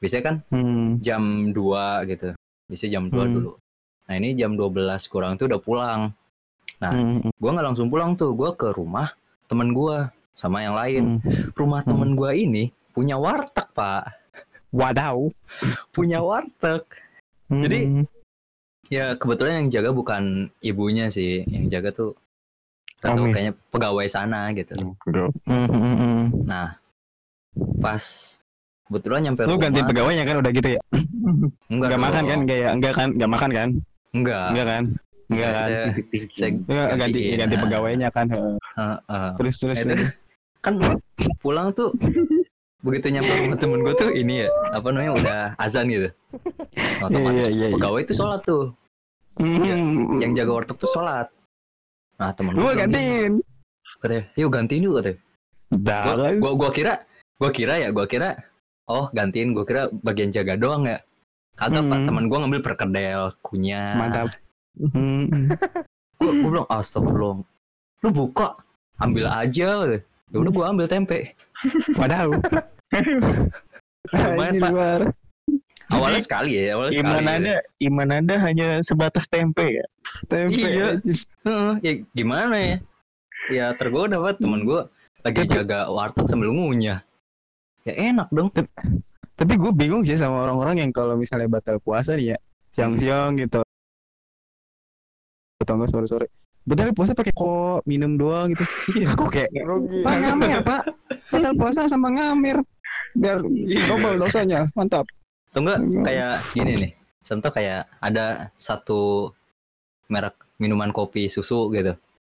biasanya kan hmm. jam 2 gitu biasanya jam 2 Hmm. dulu nah ini jam 12 kurang tuh udah pulang Nah. hmm, gue nggak langsung pulang tuh gue ke rumah temen gue sama yang lain hmm. rumah temen gue ini punya warteg pak Wadaw. punya warteg Hmm. Jadi- ya kebetulan yang jaga bukan ibunya sih yang jaga tuh Om ya? kayaknya pegawai sana gitu Bro. Hmm, hmm, hmm. nah pas kebetulan nyampe Lu rumah ganti pegawainya kan udah gitu ya? enggak Enggak makan dong. kan? Enggak ya? Enggak kan? Enggak makan kan? enggak Enggak kan? Enggak Saya- kan? saya- saya Enggak ganti gantiin. ganti Nah, pegawainya kan. Heeh. eh, eh. Terus terus. Itu kan pulang tuh begitu nyampe rumah temen gue tuh ini ya apa namanya udah azan gitu otomatis Iya, iya, iya. pegawai itu sholat tuh Hmm. yang jaga warteg tuh sholat nah temen gue gantiin. katanya yuk gantiin yuk katanya Dah. gua, gua, gua kira gua kira ya gua kira oh gantiin gua kira bagian jaga doang ya kagak pak Hmm. teman gua ngambil perkedel kunyah Mantap. Hmm. gua, gua bilang astagfirullah lu buka ambil aja ya udah gua ambil tempe Wadaw. Lumayan, Pak. Awalnya sekali ya awalnya sekali Iman ya. ada, iman ada hanya sebatas tempe ya. Tempe. Iya. Heeh, ya gimana ya ya tergoda pak teman gua lagi Tapi- jaga warteg sambil ngunyah ya enak dong Tapi gue bingung sih sama orang-orang yang kalau misalnya batal puasa nih ya, siang-siang gitu. Atau enggak sore-sore. Batal puasa pakai kok minum doang gitu. Aku kayak Rugi. Pak ngamer pak Batal puasa sama ngamer Biar double dosanya Mantap atau enggak kayak gini nih contoh kayak ada satu merek minuman kopi susu gitu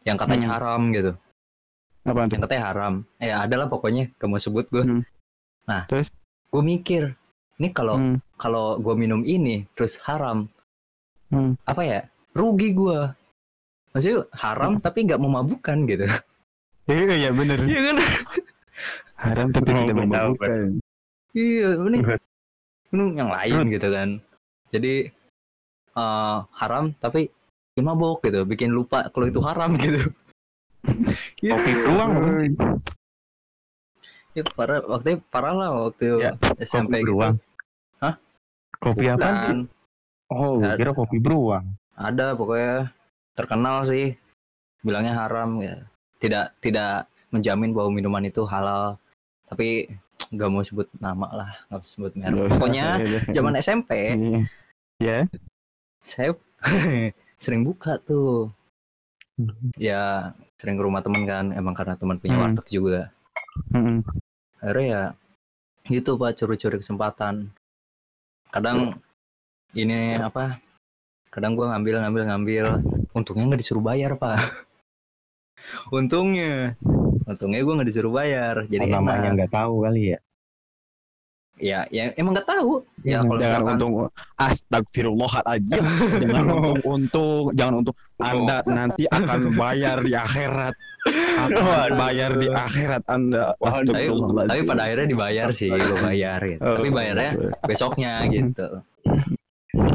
yang katanya Hmm. haram gitu tuh? yang katanya haram eh adalah pokoknya kamu sebut gue Hmm. nah Terus? gue mikir ini kalau Hmm. kalau gue minum ini terus haram Hmm. apa ya rugi gue maksudnya haram tapi nggak memabukkan gitu Iya iya bener iya kan Haram tapi tidak memabukkan iya ini. Minum yang lain gitu kan jadi eh, haram tapi bikin mabok gitu bikin lupa kalau itu haram gitu Iya. Kopi beruang. Ya, parah waktu parah lah waktu Ya, SMP kopi gitu. beruang. Kopi apa? Oh, Ada. kira kopi beruang. Ada pokoknya terkenal sih bilangnya haram ya. Tidak tidak menjamin bahwa minuman itu halal. Tapi nggak mau sebut nama lah, nggak mau sebut merek. Pokoknya Iya, iya. zaman SMP Iya. Ya saya sering buka tuh. Ya sering ke rumah temen kan, emang karena teman punya Hmm. warteg juga. Mm-mm. akhirnya ya gitu pak curi-curi kesempatan kadang ini apa kadang gua ngambil ngambil ngambil untungnya nggak disuruh bayar pak untungnya untungnya gua nggak disuruh bayar jadi Oh, namanya enak. nggak tahu kali ya. ya ya emang nggak tahu. Ya Hmm, kalau Jangan misalkan untung Astagfirullahaladzim. Jangan untung-untung Jangan untung. Anda nanti akan bayar di akhirat. Akan Waduh. bayar di akhirat Anda. Tapi, tapi pada akhirnya dibayar sih gua bayar gitu. Oh. tapi bayarnya besoknya gitu.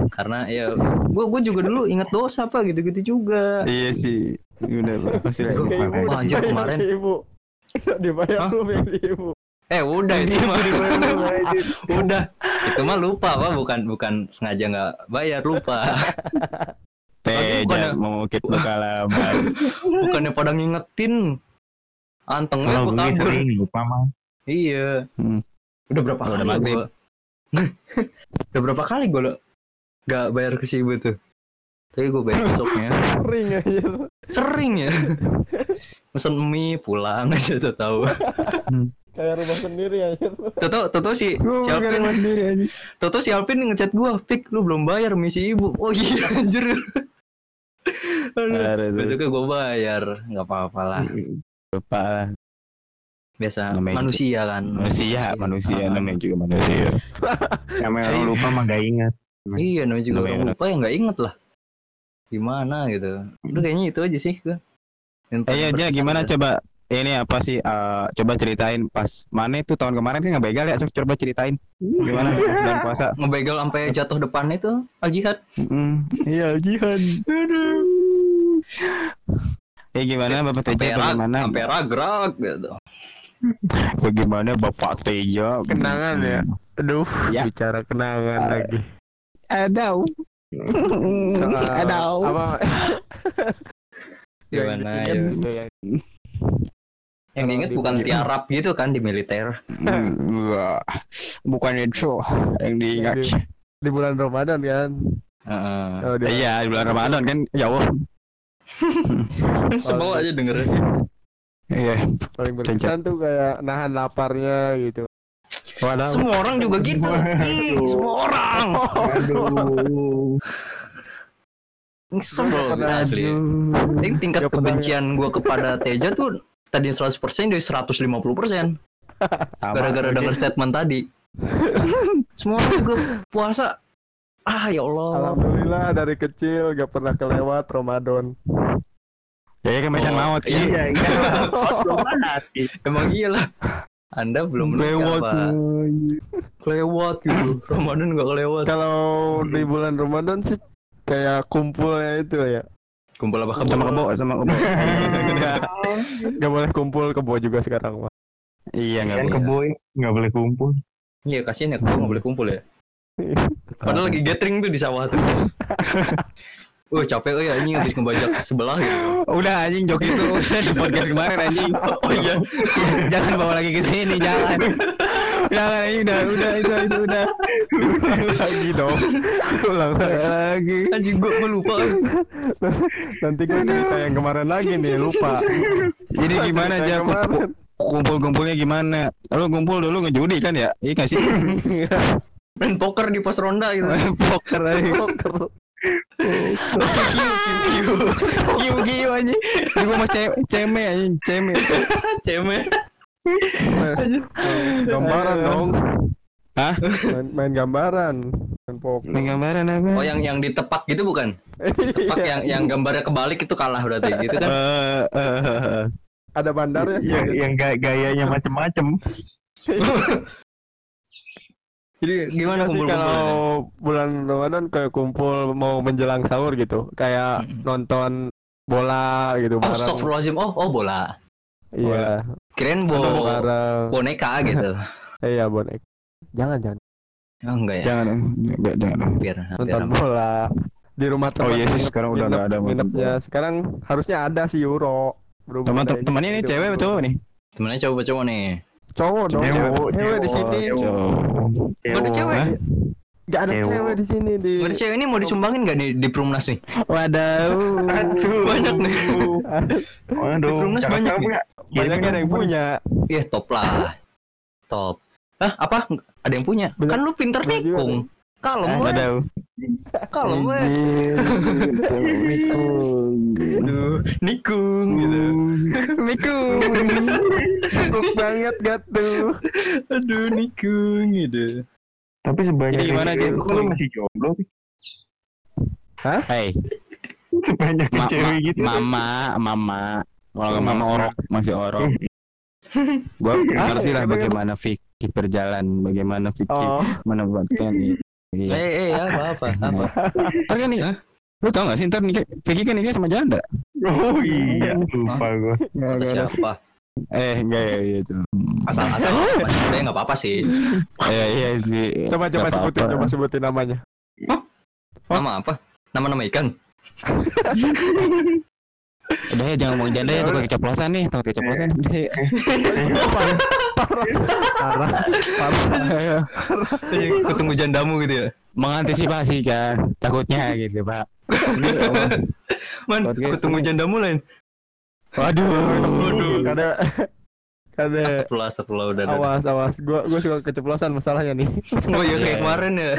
Karena ya gua gua juga dulu inget dosa pak gitu-gitu juga. Iya sih Udah pasti lah Gua- Ke ibu, Wah, anjir, kemarin. ke ibu. dibayar belum yang di ibu. eh udah itu mah. Udah. Itu mah lupa pak. Bukan bukan sengaja nggak bayar lupa. Teh jangan mengukit bekalaban bukannya pada ngingetin. Antengnya Kalau gua gue kabur. lupa mah. iya. Hmm. udah berapa kali ya gua udah berapa kali gue nggak bayar ke si ibu tuh tapi gue bayar besoknya Sering aja. sering ya pesen mie pulang aja tuh tahu Kayak rumah sendiri aja. tuh tahu si si Alvin sendiri aja tuh tahu si Alvin ngechat gue pik lu belum bayar mie si ibu oh iya anjir Aduh, Besoknya gue bayar, nggak apa-apa lah. lupa lah. Biasa Namanya manusia kan. Manusia, manusia Ah. namanya juga manusia. Namanya orang lupa mah gak ingat. Iya, namanya juga orang lupa ya nggak inget lah. Gimana gitu. Udah kayaknya itu aja sih gue. Eh iya, Ja, berkesan gimana ya. coba ini apa sih eh, coba ceritain pas mana itu tahun kemarin kan nggak begal ya Sof? coba ceritain gimana pas bulan puasa Ngebegal sampai jatuh depan itu al jihad. Mm, iya jihad Eh gimana Bapak Teja bagaimana sampai rag-rag gitu. bagaimana Bapak Teja Kenangan ya? Aduh, Ya. bicara kenangan lagi. Ada ada. apa? Gimana yang ya? gitu ya. Yang di- bukan tiarap gitu kan di militer. enggak bukan itu yang diingat di, di bulan Ramadan kan. Heeh. oh, di- iya di bulan Ramadan kan ya Allah. Sebel aja dengerin. iya. Paling berkesan tuh kayak nahan laparnya gitu waduh Semua orang juga gitu. Ih, semua orang. Aduh. Sebel Pernah- asli. Ini tingkat kebencian gua kepada Teja tuh tadi 100% dari 150% gara-gara denger statement tadi. Semua orang juga puasa. Ah ya Allah. alhamdulillah dari kecil gak pernah kelewat Ramadan ya kan macan Oh, maut iya. iya Iya, iya. Emang iya lah. Anda belum lewat. Kelewat gitu. Ramadan gak kelewat. kalau di bulan Ramadan sih kayak kumpulnya itu ya Kumpul apa sama kebo sama kebo Nggak, nggak boleh kumpul kebo juga sekarang Pak. iya nggak boleh keboy nggak boleh kumpul. Iya kasihan ya kalau nggak boleh kumpul ya. Padahal lagi gathering tuh di sawah tuh. Wah capek oh ya anjing habis ngebajak sebelah gitu. Udah anjing jok itu udah di podcast kemarin anjing. Oh iya. jangan bawa lagi ke sini, jangan. Jangan ini udah udah itu itu udah. lagi dong ulang lagi. Anjing gua, gua lupa. nanti gue cerita yang kemarin lagi nih lupa Jadi gimana aja kemarin. kumpul-kumpulnya gimana? Lu kumpul dulu ngejudi kan ya? Iya gak sih? Main poker di pos ronda gitu. Poker aja. Poker. Giu giu anjing. Ini gua mau ce- ceme anjing, ceme. Ceme. gambaran dong Hah? main, main gambaran main poker Ini gambaran apa? Oh yang yang ditepak gitu bukan? Tepak yang yang gambarnya kebalik itu kalah berarti gitu kan? Eh, eh, eh. ada bandarnya sih Yang yang ga- gayanya macem-macem. Jadi gimana Enggak sih kumpul kalau bulan Ramadan kayak kumpul mau menjelang sahur gitu kayak Mm. nonton bola gitu Oh, bareng Astagfirullahaladzim. Oh, oh bola. iya nonton bo bareng boneka gitu. iya bonek jangan jangan Oh enggak ya. Jangan, enggak jangan. Hampir, hampir. nonton hampir. bola di rumah teman Oh iya sih, sekarang udah nggak ada nonton nginepnya sekarang harusnya ada sih Euro Berhubung Teman kayak temannya ini gitu. cewek cowok nih? Temennya cowok-cowok nih. Cowok dong Cewek, cewek, cewek, di sini cewek. Ada cewek. Hah? nggak ada Cewek. cewek di sini di ada cewek ini mau disumbangin gak nih di Prumnas nih? Waduh. Aduh. Banyak nih. Waduh. Belum Jangan banyak nih. banyak Kirimin yang punya Iya top lah. Top. Hah apa? Ada yang punya? Banyak- Kan lu pinter nikung. Kalem we. Waduh. Kalem we. Aduh, nikung gitu. Assalamualaikum. Cukup banget gak tuh Aduh, nikung gitu. Tapi sebanyak Jadi gimana, kok lu masih jomblo? Pi? Hey, Sebanyak ma- cewek ma- gitu. mama, mama. Kalau nggak mama orok masih orok. Gua ngerti lah bagaimana fikih berjalan, bagaimana fikih oh menempatkan ini. Eh, Iya. eh, apa apa apa. Ntar kan nih, lu tau gak sih ntar nikah, Fikih kan nikah sama janda? Oh iya, lupa gua. Kata siapa? Eh, enggak ya itu. Asal asal masih sebenarnya nggak apa-apa sih. Iya iya sih. coba coba sebutin coba sebutin namanya Nama apa? Nama-nama ikan. Udah ya jangan ngomong janda ya takut keceplosan nih, takut keceplosan. Udah ya. parah parah Ketemu jandamu gitu ya. Mengantisipasi kan, takutnya gitu pak. Oh, Man, ketemu jandamu lain. Waduh. Waduh. kada kada Astagfirullah, astagfirullah udah. awas awas gua gua suka keceplosan masalahnya nih Oh iya Iya. kayak kemarin ya.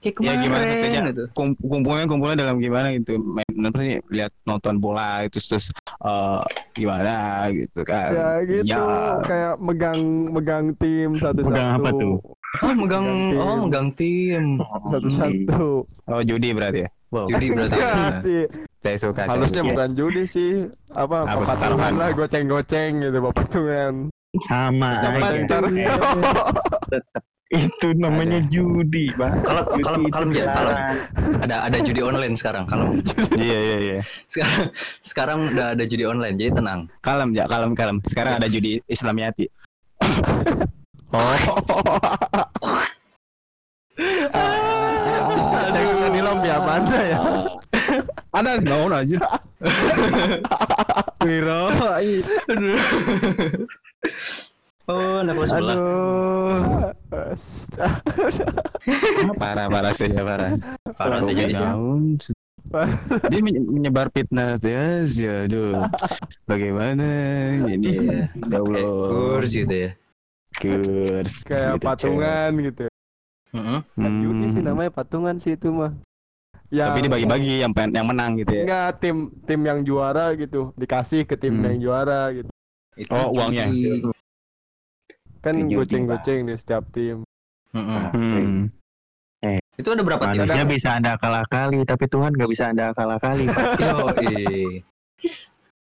Kayak Ya, kemarin gimana kerja? gitu. Kum- kumpulnya kumpulnya dalam gimana gitu main apa sih lihat nonton bola itu terus eh, gimana gitu kan Ya gitu, Ya. kayak megang megang tim satu-satu. Megang apa tuh? Ah, megang Megang oh tim. megang tim. Satu-satu. oh judi berarti ya wow Judi berarti. Ya sih. saya suka saya Harusnya suka. bukan judi sih. Apa, Apa, patungan taruhan? lah, goceng-goceng gitu, patungan. Sama. Tetep. Itu namanya judi, Pak. Kalau Judi kalau kalau ya, kalau ada ada judi online sekarang. Kalau iya iya iya sekarang sekarang udah ada judi online, jadi tenang. kalem ya kalem kalem sekarang ada judi Islamiyati Oh. Ada yang nyanyi lampi apa anda ya? ada no aja Wiro Oh, anak kelas sebelah. aduh Astaga. parah parah sih ya parah Parah sih jadi. Daun. dia menye- menyebar fitnah ya ya aduh bagaimana ini Iya. ya Allah Kurs gitu ya. kurs Kayak gitu, patungan gitu. Mm-mm. cewek. Kan judi sih Hmm. namanya patungan sih itu mah. Ya, tapi dibagi-bagi yang pen- yang menang gitu ya Enggak tim tim yang juara gitu dikasih ke tim Hmm. yang juara gitu. Itu Oh, uangnya. Kan goceng-goceng di setiap tim. Mm-mm. Hmm. Itu ada berapa tim? Manusia bisa anda akal-akali, tapi Tuhan nggak bisa anda akal-akali. Pak. Yo,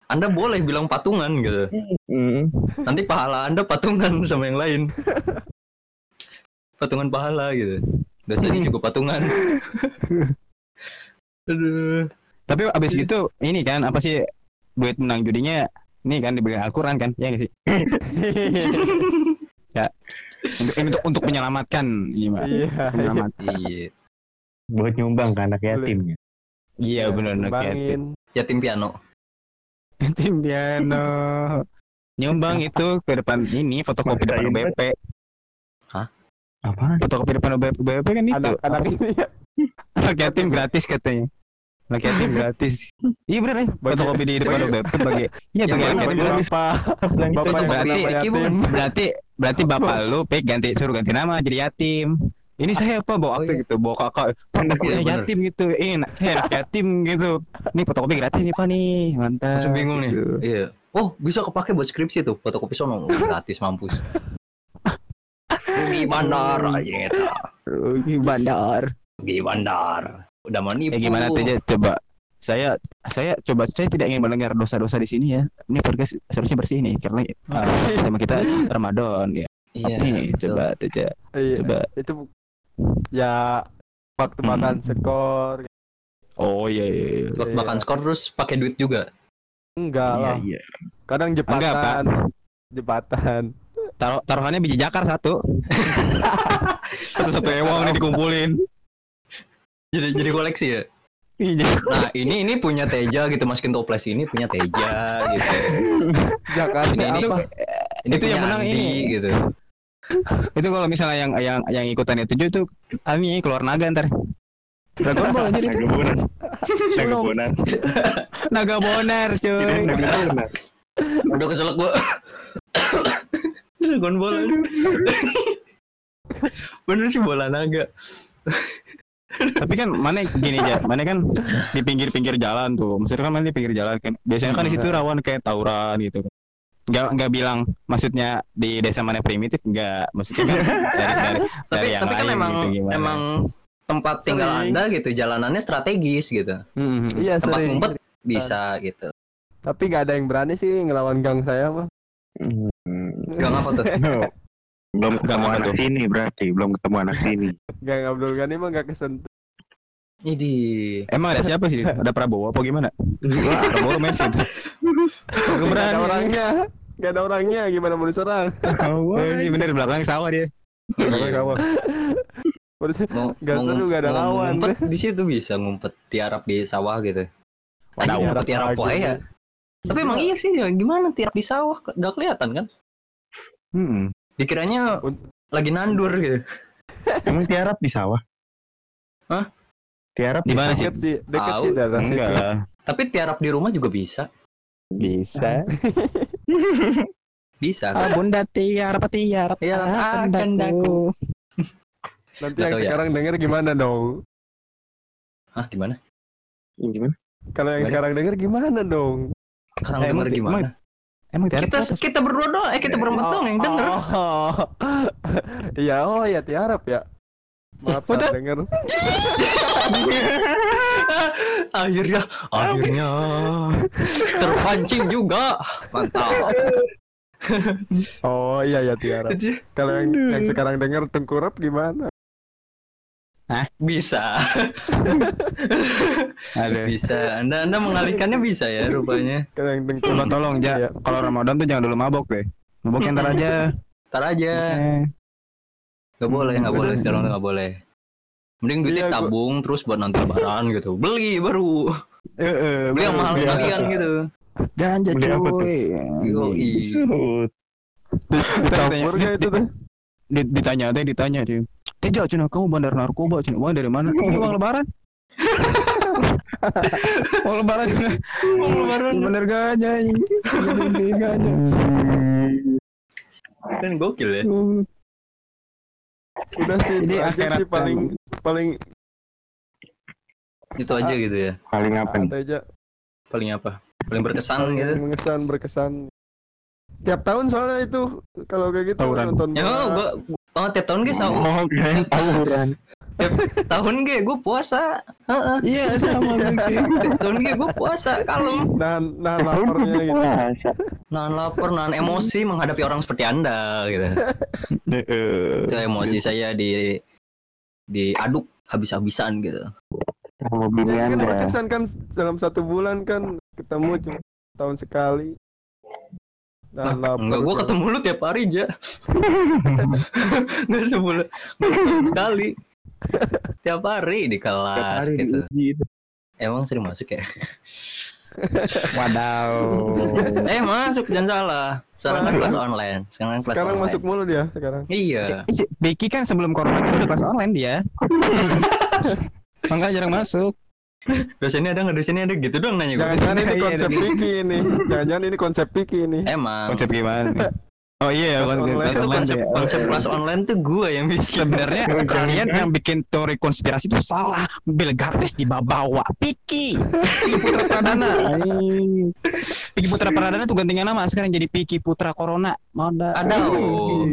Anda boleh bilang patungan gitu. Mm. Nanti pahala Anda patungan sama yang lain. Patungan pahala gitu. Biasanya juga patungan. Aduh. Tapi abis gitu ini kan apa sih duit menang judinya ini kan dibeli Al-Quran kan ya nggak sih untuk ini untuk untuk menyelamatkan gimana Iya. iya. menyelamat Iya. Buat nyumbang ke anak yatim. ya. iya benar benar kayak Kembangin. Yatim piano. tim piano nyumbang itu ke depan ini fotokopi depan UBP Apaan? fotokopi depan UBP, UBP kan itu ini ya. anak yatim gratis katanya yatim gratis iya benar ya Bagi- fotokopi di depan bagi- UBP bagi iya bagi Bagi gratis bapak, bapak yang berarti- berarti berarti bapak lu pek ganti suruh ganti nama jadi yatim ini saya apa bawa Oh, akte iya. gitu bawa kakak pak bapak Iya, saya yatim gitu ini anak- saya anak yatim gitu ini fotokopi gratis nih pak nih mantap Langsung bingung nih. Gitu. Iya. Oh, bisa kepake buat skripsi tuh. Fotokopi sono Oh, gratis mampus. Rugi bandar aja. Rugi bandar Rugi bandar. Udah mau nipu. ya gimana tuh Ja? coba saya saya coba saya tidak ingin mendengar dosa-dosa di sini ya ini podcast seharusnya bersih nih karena uh, tema kita Ramadan ya Iya. nih betul. coba tuh Ja. Iya. coba Itu ya waktu Hmm. makan skor oh iya iya, iya. Buat Iya. makan skor terus pakai duit juga. enggak Iya, lah iya. kadang Enggak, Pak. jepatan jepatan Taruh taruhannya biji jakar satu satu satu ewang nih dikumpulin Jadi jadi koleksi ya. Iya. Nah, ini ini punya Teja gitu masukin toples ini punya Teja gitu. Jakarta Ini ini Itu- ini itu yang menang Andi, ini. gitu. itu kalau misalnya yang yang yang ikutan itu tuh ah, ini keluar naga ntar Dragon Ball aja itu Naga bonar. Naga bonar. naga bonar cuy Naga bonar. Udah keselak gua. Dragon Ball aja. Bener sih bola naga. Tapi kan mana gini aja mana kan di pinggir-pinggir jalan tuh maksudnya kan mana di pinggir jalan kan biasanya kan di situ rawan kayak tawuran gitu kan nggak nggak bilang maksudnya di desa mana primitif nggak maksudnya kan dari dari Tapi dari yang tapi kan lain emang gitu gimana emang tempat tinggal Sering. Anda gitu jalanannya strategis gitu. Hmm, iya Tempat sering ngumpet bisa gitu. tapi nggak ada yang berani sih ngelawan gang saya mah Hmm. Gang apa tuh? Belum ketemu apa anak tuh? sini berarti, belum ketemu anak sini. gang Abdul Ghani mah nggak kesentuh Ini emang ada siapa sih ada Prabowo apa gimana Wah, Prabowo main situ Gak ada orangnya nggak ada orangnya gimana mau diserang Oh, iya bener di belakang sawah dia belakang sawah Mau mau seru, nggak ada mau lawan. Ngumpet di situ bisa ngumpet tiarap di sawah gitu. Wadaw. Ngumpet tiarap wae ya. Tapi emang iya sih ya, gimana tiarap di sawah gak kelihatan kan? Hmm. Dikiranya lagi nandur gitu. Emang tiarap di sawah? Hah? Tiarap Di mana sih? deket sih deket sih daerah situ enggak lah Tapi tiarap di rumah juga bisa. bisa Bisa. Ah, bunda tiar apa tiar Tiar akan daku. Nanti Nggak yang ya. sekarang denger gimana dong? Hah gimana? Gimana? Kalau yang Gimana? sekarang denger gimana dong? Sekarang Eh, denger emang- gimana? Emang Tiara Kita apa? kita berdua doang, eh kita berempat doang yang denger. Oh, Iya, oh ya tiarap ya. Maaf salah denger. akhirnya, akhirnya terpancing juga. Mantap. Oh iya ya tiarap. Kalau yang yang sekarang denger tengkurap gimana? Bisa, Ada. bisa. Anda Anda mengalihkannya bisa ya rupanya. Kalau yang Coba tolong Iya. ja, kalau Ramadan tuh jangan dulu mabok deh. Maboknya ntar aja. Ntar aja. Eh, Gak boleh, gak boleh sekarang gak boleh. Mending duitnya Iya, gua- tabung terus buat nanti lebaran gitu. Beli baru. eh, eh, Beli yang mahal Iya. sekalian gitu. Ganja cuy. Yoi. Shoot. Campur gak itu tuh? Di- Ditanya teh ditanya dia. Tidak Cina kamu bandar narkoba Cina uang dari mana? Ini uang lebaran. uang lebaran Cina. Uang lebaran. Bener ganja ini. Bener ganja. Kan gokil ya. Udah sih, aja akhirat sih paling paling Itu aja gitu ya. Paling apa nih? ada aja. Paling apa? Paling berkesan gitu. mengesan berkesan. Tiap tahun soalnya itu kalau kayak gitu Tawuran. nonton Ya bola. gua oh tiap tahun gue sama Oh, kirain tawuran. tahun gue gue puasa. Heeh. Iya sama Tiap tahun gue gue puasa kalem. nahan nahan laparnya gitu. Puasa. Nahan lapar, nahan emosi menghadapi orang seperti Anda gitu. Itu emosi saya di diaduk habis-habisan gitu. Sama bini Ya, kan anda. berkesan kan dalam satu bulan kan ketemu cuma tahun sekali. Ah, enggak, gue so- ketemu lu tiap hari aja. Enggak sebulan, sekali. Tiap hari di Tiap kelas hari gitu. itu. Emang sering masuk ya? Wadaw. eh masuk jangan salah. Sekarang kan kelas online. Sekarang kelas Sekarang online. masuk mulu dia sekarang. Iya. Si, si Becky kan sebelum corona itu udah kelas online dia. Makanya jarang masuk. Dosennya ada nggak? Dosennya ada gitu dong nanya gue. Jangan-jangan ini Iya, konsep iya. Piki ini. Jangan-jangan ini konsep Piki ini. Emang. Konsep gimana? nih? Oh iya, Kelas konsep, online. itu online konsep ya. konsep kelas online tuh gue yang bikin. Sebenarnya kalian yang bikin teori konspirasi itu salah. Bill Gates dibawa Piki. Piki Putra Pradana. Piki Putra Pradana tuh gantinya nama sekarang jadi Piki Putra Corona. Mada. Ada oh.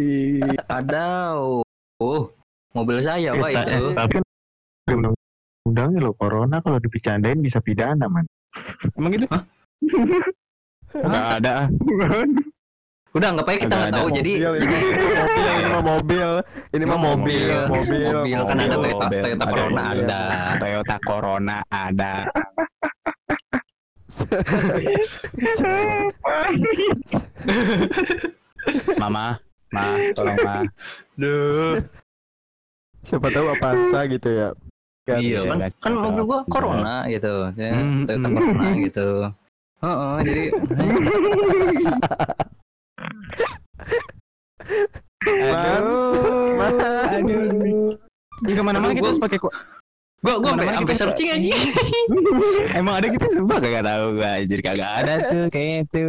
Ada oh. Mobil saya pak Eh, itu. Tapi undang-undangnya loh corona kalau dibicarain bisa pidana man. Emang gitu? Hah? Masa? ada. ah. Udah nggak pakai kita Ada, nggak tahu jadi mobil, jadi ini mobil, ini mah mobil, ini mah mobil, mobil, Mobil, kan ada Toyota, Mobil. Toyota Corona ada. Toyota Corona ada. Mama, ma, tolong ma. Duh. Siapa tahu Avanza gitu ya. Kan? Iya kan kan cocok. mobil gua Corona gitu. Ya, Hmm, Toyota hmm. Corona gitu. Heeh, jadi Aduh, aduh. Ya ke mana-mana kita harus pakai kok. gua gua sampai sampai kita- searching aja. Emang ada gitu sumpah kagak tahu gua anjir kagak ada tuh kayak itu.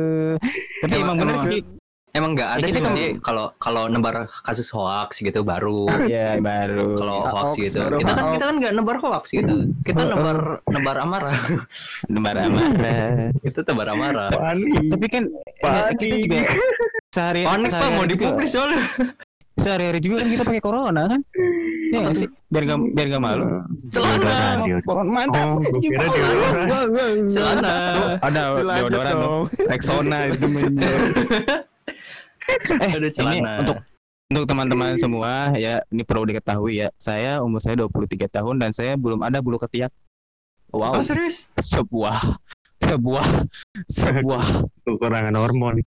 Tapi Emang- emang bener sih. Emang nggak ada Ya, sih kita kan- Ci. kalau kalau nebar kasus hoax gitu baru. Iya baru. Kalau hoax hoax, gitu. baru Kita kan hoax. kita kan nggak nebar hoax gitu. Kita nebar nebar amarah. marah-marah. Itu tebar amarah. Panik. Tapi kan ya, kita juga sehari Panik pak mau dipublis soalnya. Sehari-hari juga kan kita pakai corona kan? Iya nggak sih? Biar gak biar gak malu. Celana. Corona mantap. Oh, kira. Celana. Ada deodoran dong. Rexona itu Eh, Ada ini celana. untuk untuk teman-teman semua ya ini perlu diketahui ya. Saya umur saya 23 tahun dan saya belum ada bulu ketiak. Wow. Oh serius? sebuah sebuah sebuah Kekurangan hormon.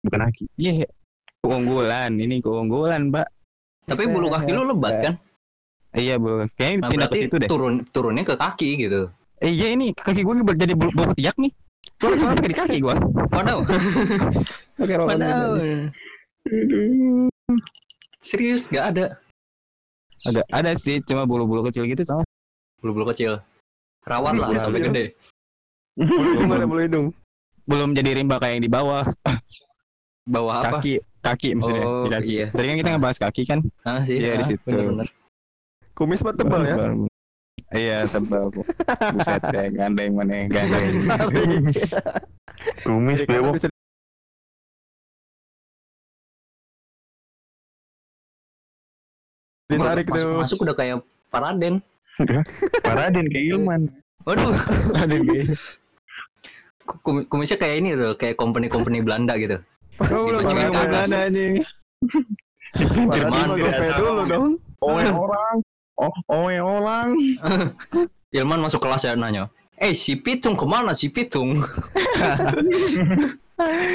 Bukan aki. iya keunggulan ini keunggulan mbak Tapi bulu kaki lu lebat kan? iya bulu kayaknya Nah, pindah ke situ deh turun turunnya ke kaki gitu. eh, iya ini kaki gue jadi bulu, bulu ketiak nih gue harus pakai di kaki gue pakai roll waduh. Serius gak ada agak ada sih cuma bulu-bulu kecil gitu sama bulu-bulu kecil. Rawat lah sampai gede. Bulu ada bulu hidung. belum jadi rimba kayak yang di bawah Bawah apa? kaki kaki maksudnya Oh, di kaki iya. tadi kan kita ngebahas kaki kan Ah sih. Iya, di ah, situ. bener-bener. Kumis mah tebal ya. Iya tebal kok. Buset ya gandeng mana gandeng. Kumis bewok. bisa ditarik masuk, tuh. masuk udah kayak Paraden. Paraden ke Ilman. Waduh, Ada gitu. kum- kumisnya kayak ini tuh, kayak company-company Belanda gitu. Oh. Belanda anjing. Gope dulu dong. Oe orang. Oh, oe orang. Ilman masuk kelas ya nanya. Eh si Pitung ke mana si Pitung?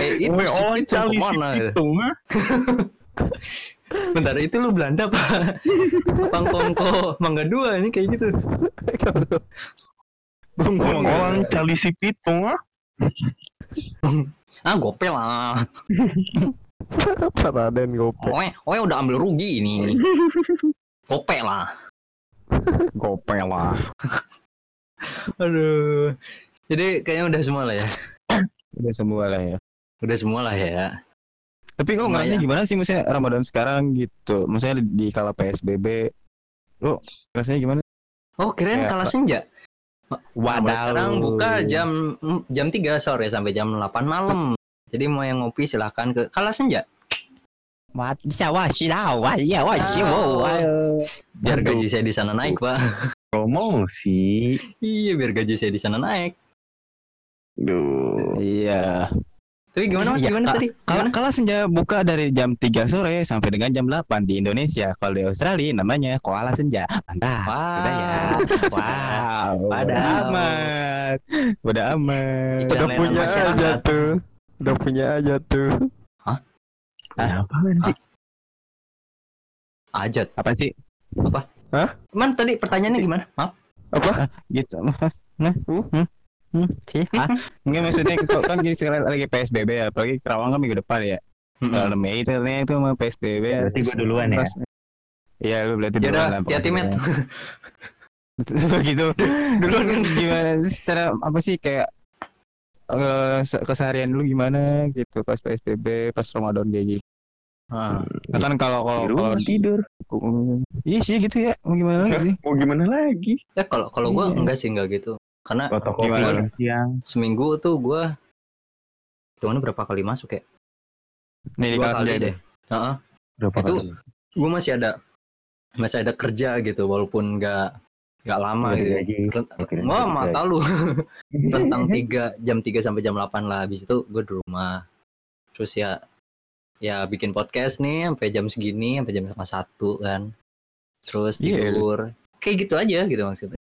eh itu Oe si orang Pitung si ke mana? gitu. pitung, ah. Bentar itu lu Belanda pak? Pangkongko Mangga Dua ini kayak gitu. Gua ngomong Orang cali si pitung, ah. Ah gopel lah. Paraden gope. Oe, oe udah ambil rugi ini. Gope lah. gope lah. Aduh. Jadi kayaknya udah semua lah ya. Udah semua lah ya. Udah semua lah ya. Tapi kok Lumayan. ngerasanya gimana sih misalnya Ramadan sekarang gitu? Maksudnya di, di kala PSBB lo rasanya gimana? Oh keren Pak. senja. Wadaw. Sekarang buka jam jam 3 sore sampai jam 8 malam. Jadi mau yang ngopi silahkan ke kalah senja. Wat, bisa wah sih tahu, wah iya wah sih wow, ayo. Biar gaji saya di sana naik pak. Promosi. Iya biar gaji saya di sana naik. Duh. Iya. Tapi gimana mas? Iya, Gimana tadi? Kalau kalau senja buka dari jam 3 sore sampai dengan jam 8 di Indonesia. Kalau di Australia namanya koala senja. Mantap. Wah. Sudah ya. Wow. Udah amat. Udah amat. Udah punya aja tuh. Udah punya aja tuh. Apaan sih? Ajat. Apa sih? Man tadi pertanyaannya gimana? Maaf. Apa? Gitu. Nah, Hmm? hmm? Hmm? Sih? Ah, enggak maksudnya kan gini sekarang lagi PSBB ya, apalagi Kerawang kan minggu depan ya. Mm-mm. Kalau Mei itu nih itu sama PSBB. ya. Berarti gua duluan ya? Iya, lu berarti Ya duluan udah, lah. hati-hati, pokoknya. Met. Begitu. Duluan kan gimana sih secara apa sih kayak eh, se- keseharian dulu gimana gitu pas PSBB, pas Ramadan kayak gitu. Ah. Nah, kan kalau kalau Di kalau tidur. iya sih gitu ya. Mau gimana lagi sih? Mau gimana lagi? Ya kalau kalau gua Iya. enggak sih enggak gitu. Karena Protokol Gimana? siang. seminggu tuh gua hitungannya berapa kali masuk ya? Nih di kali deh. Heeh. Berapa Itu- kali? Gua masih ada masih ada kerja gitu walaupun enggak enggak lama Nggak gitu. Oke, Wah, nggak mata lu. Rentang 3 jam 3 sampai jam 8 lah. Habis itu gue di rumah. Terus ya ya bikin podcast nih sampai jam segini, sampai jam setengah satu kan. Terus Iya, tidur. Kayak gitu aja gitu maksudnya.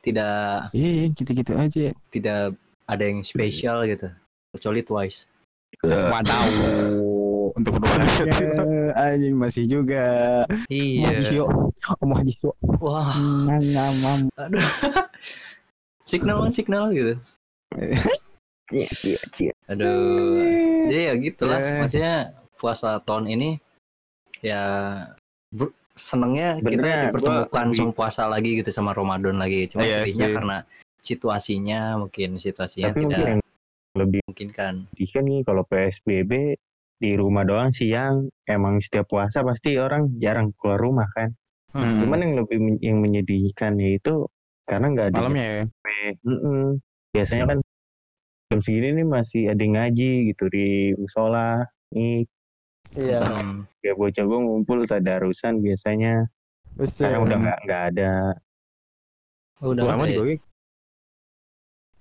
Tidak Iya, gitu-gitu aja. tidak ada yang spesial gitu. Kecuali Twice. Wadaw. Untuk kedua anjing masih juga. Iya. Sio. Om Haji Sio. Wah, Ngam, ngam, ngam. aduh. signal signal gitu. Cie, cie, cie. Aduh. Jadi ya gitulah. Eh. Maksudnya puasa tahun ini ya ber- senengnya kita Sebenarnya dipertemukan gua- sama puasa lagi gitu sama Ramadan lagi. Cuma Iya sedihnya sih. karena situasinya mungkin situasinya Tapi mungkin tidak yang lebih memungkinkan. kan nih kalau PSBB di rumah doang siang emang setiap puasa pasti orang jarang keluar rumah kan. Hmm. Cuman yang lebih men- yang menyedihkan yaitu karena nggak ada Malamnya ya. Mm-mm. Biasanya kan jam segini nih masih ada yang ngaji gitu di musola. Nih Iya. Ya bocah gue ngumpul tadarusan biasanya. Mesti. Sekarang udah nggak nggak ada. Oh, udah Sama ada di ya? gue.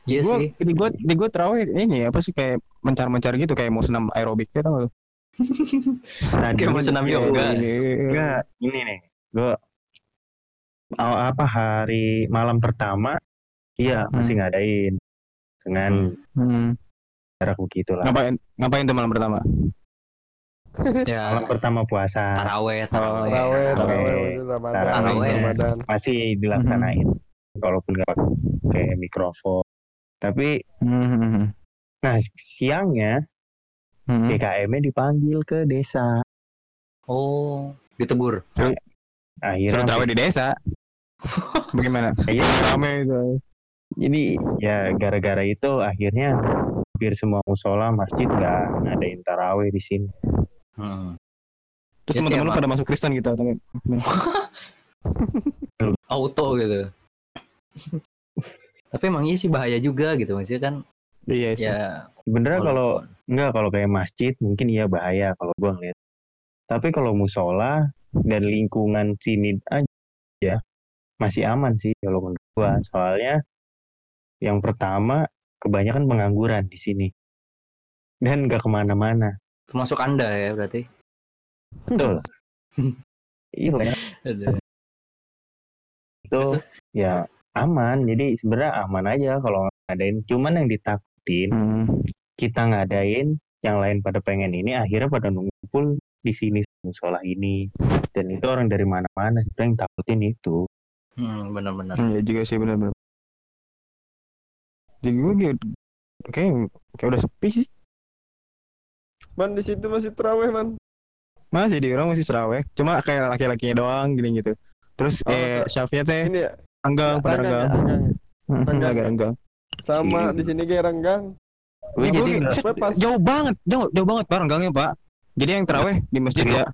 Iya Gua- sih. Di gue di gue terawih ini apa sih kayak mencar-mencar gitu kayak mau senam aerobik gitu lu? Tadi Kayak mau senam yoga. Enggak, ini nih. Gue apa hari malam pertama iya Hmm. masih ngadain dengan Hmm. jarak begitu lah. Ngapain ngapain tuh malam pertama? Ya, Malam pertama puasa taraweh, taraweh. Taraweh, taraweh, Taraweh. Ramadan. Taraweh. Ramadan. masih dilaksanain walaupun nggak pakai mikrofon. Tapi Hmm. nah siangnya Hmm. PKM-nya dipanggil ke desa. Oh, ditegur. Akhirnya Suruh terawih di desa. Bagaimana? Iya. Rame itu. Jadi ya gara-gara itu akhirnya hampir semua musola masjid nggak ngadain taraweh di sini. Hmm. Terus Ya teman-teman pada masuk Kristen gitu atau auto gitu tapi emang iya sih bahaya juga gitu maksudnya kan Iya sih. ya Sebenarnya kalau Enggak, kalau kayak masjid mungkin iya bahaya kalau gua ngeliat. Tapi kalau musola dan lingkungan sini aja masih aman sih kalau menurut gua. Soalnya yang pertama kebanyakan pengangguran di sini dan nggak ke mana-mana. termasuk anda ya berarti Betul. iya banyak itu ya aman. Jadi sebenarnya aman aja kalau ngadain. Cuman yang ditakutin Hmm. kita ngadain yang lain pada pengen ini akhirnya pada ngumpul di sini musola ini dan itu orang dari mana-mana sebenarnya yang takutin itu hmm, benar-benar Iya juga sih benar-benar. Di gue kayak kayak, kayak udah sepi sih. Man di situ masih terawih man. Masih di orang masih serawek. Cuma kayak laki-lakinya doang gini gitu. Terus Oh, eh syafnya teh Ini ya. renggang pada renggang, renggang. renggang. Renggang. agak renggang. Sama di sini kayak renggang. gue kayak- Gue pas jauh banget, jauh jauh banget pak renggangnya pak. Jadi yang teraweh di masjid ya.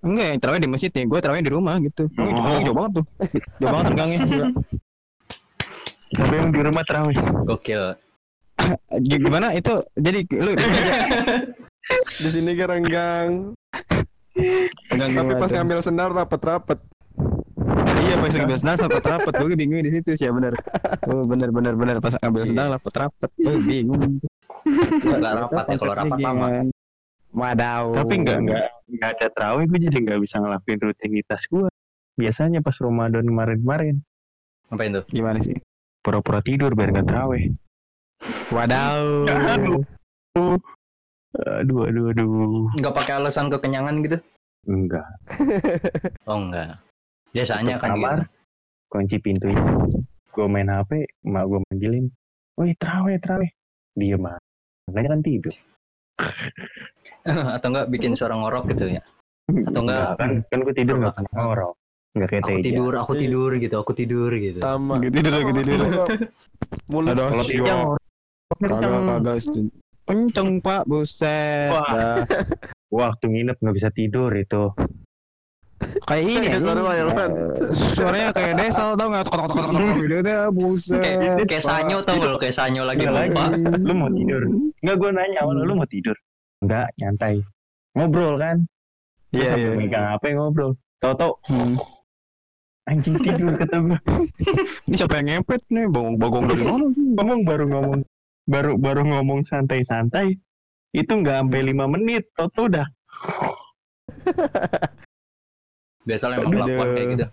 Enggak, yang teraweh di masjid nih. Gue teraweh di rumah gitu. Oh. jauh banget tuh. Jauh banget renggangnya. Tapi yang di rumah terawih gokil Gimana itu? Jadi lu di sini kayak renggang. Renggang Tapi pas ngambil senar rapet-rapet. Iya pas ngambil sendal rapat rapat gue bingung di situ sih ya benar. Oh benar benar benar pas ngambil Iya. sendal rapat rapat. Gue bingung. Nggak rapat ya, kalau rapat lama. Wadaw. tapi nggak nggak nggak ada terawih gue jadi nggak bisa ngelakuin rutinitas gue biasanya pas Ramadan kemarin-kemarin ngapain tuh Gimana sih? Pura-pura tidur biar nggak terawih. Wadaw. aduh aduh aduh nggak pakai alasan kekenyangan gitu? Enggak. Oh enggak. Biasanya kan Kamar. gitu kunci pintunya gue main HP mak gue manggilin woi terawih terawih. Diem ah makanya kan tidur. Atau enggak bikin suara ngorok gitu ya? Atau enggak- kan kan gue tidur nggak pernah ngorok nggak kayak aku tidur aku Iya. tidur gitu aku tidur gitu Sama. Gitu tidur gitu tidur. Mulus. Aduh, kalau Siap. Teja ngorok Kagak kenceng. kagak. Kenceng pak buset. Wah. Waktu nginep nggak bisa tidur itu Kayak ini Man. Eh, Suaranya kayak desal tau nggak? Tok tok tok tok tok gitu deh buset. kayak kayak sanyo tau lo kayak sanyo lagi lupa lu mau tidur nggak gue nanya awalnya lu mau tidur nggak nyantai ngobrol kan Iya iya. megang HP ngobrol tau-tau Hmm. Anjing tidur kata gue Ini siapa yang ngepet nih? Bogong bogong dari mana? ngomong baru ngomong baru baru ngomong santai-santai itu nggak sampai lima menit tau-tau udah biasanya emang kelakuan kayak gitu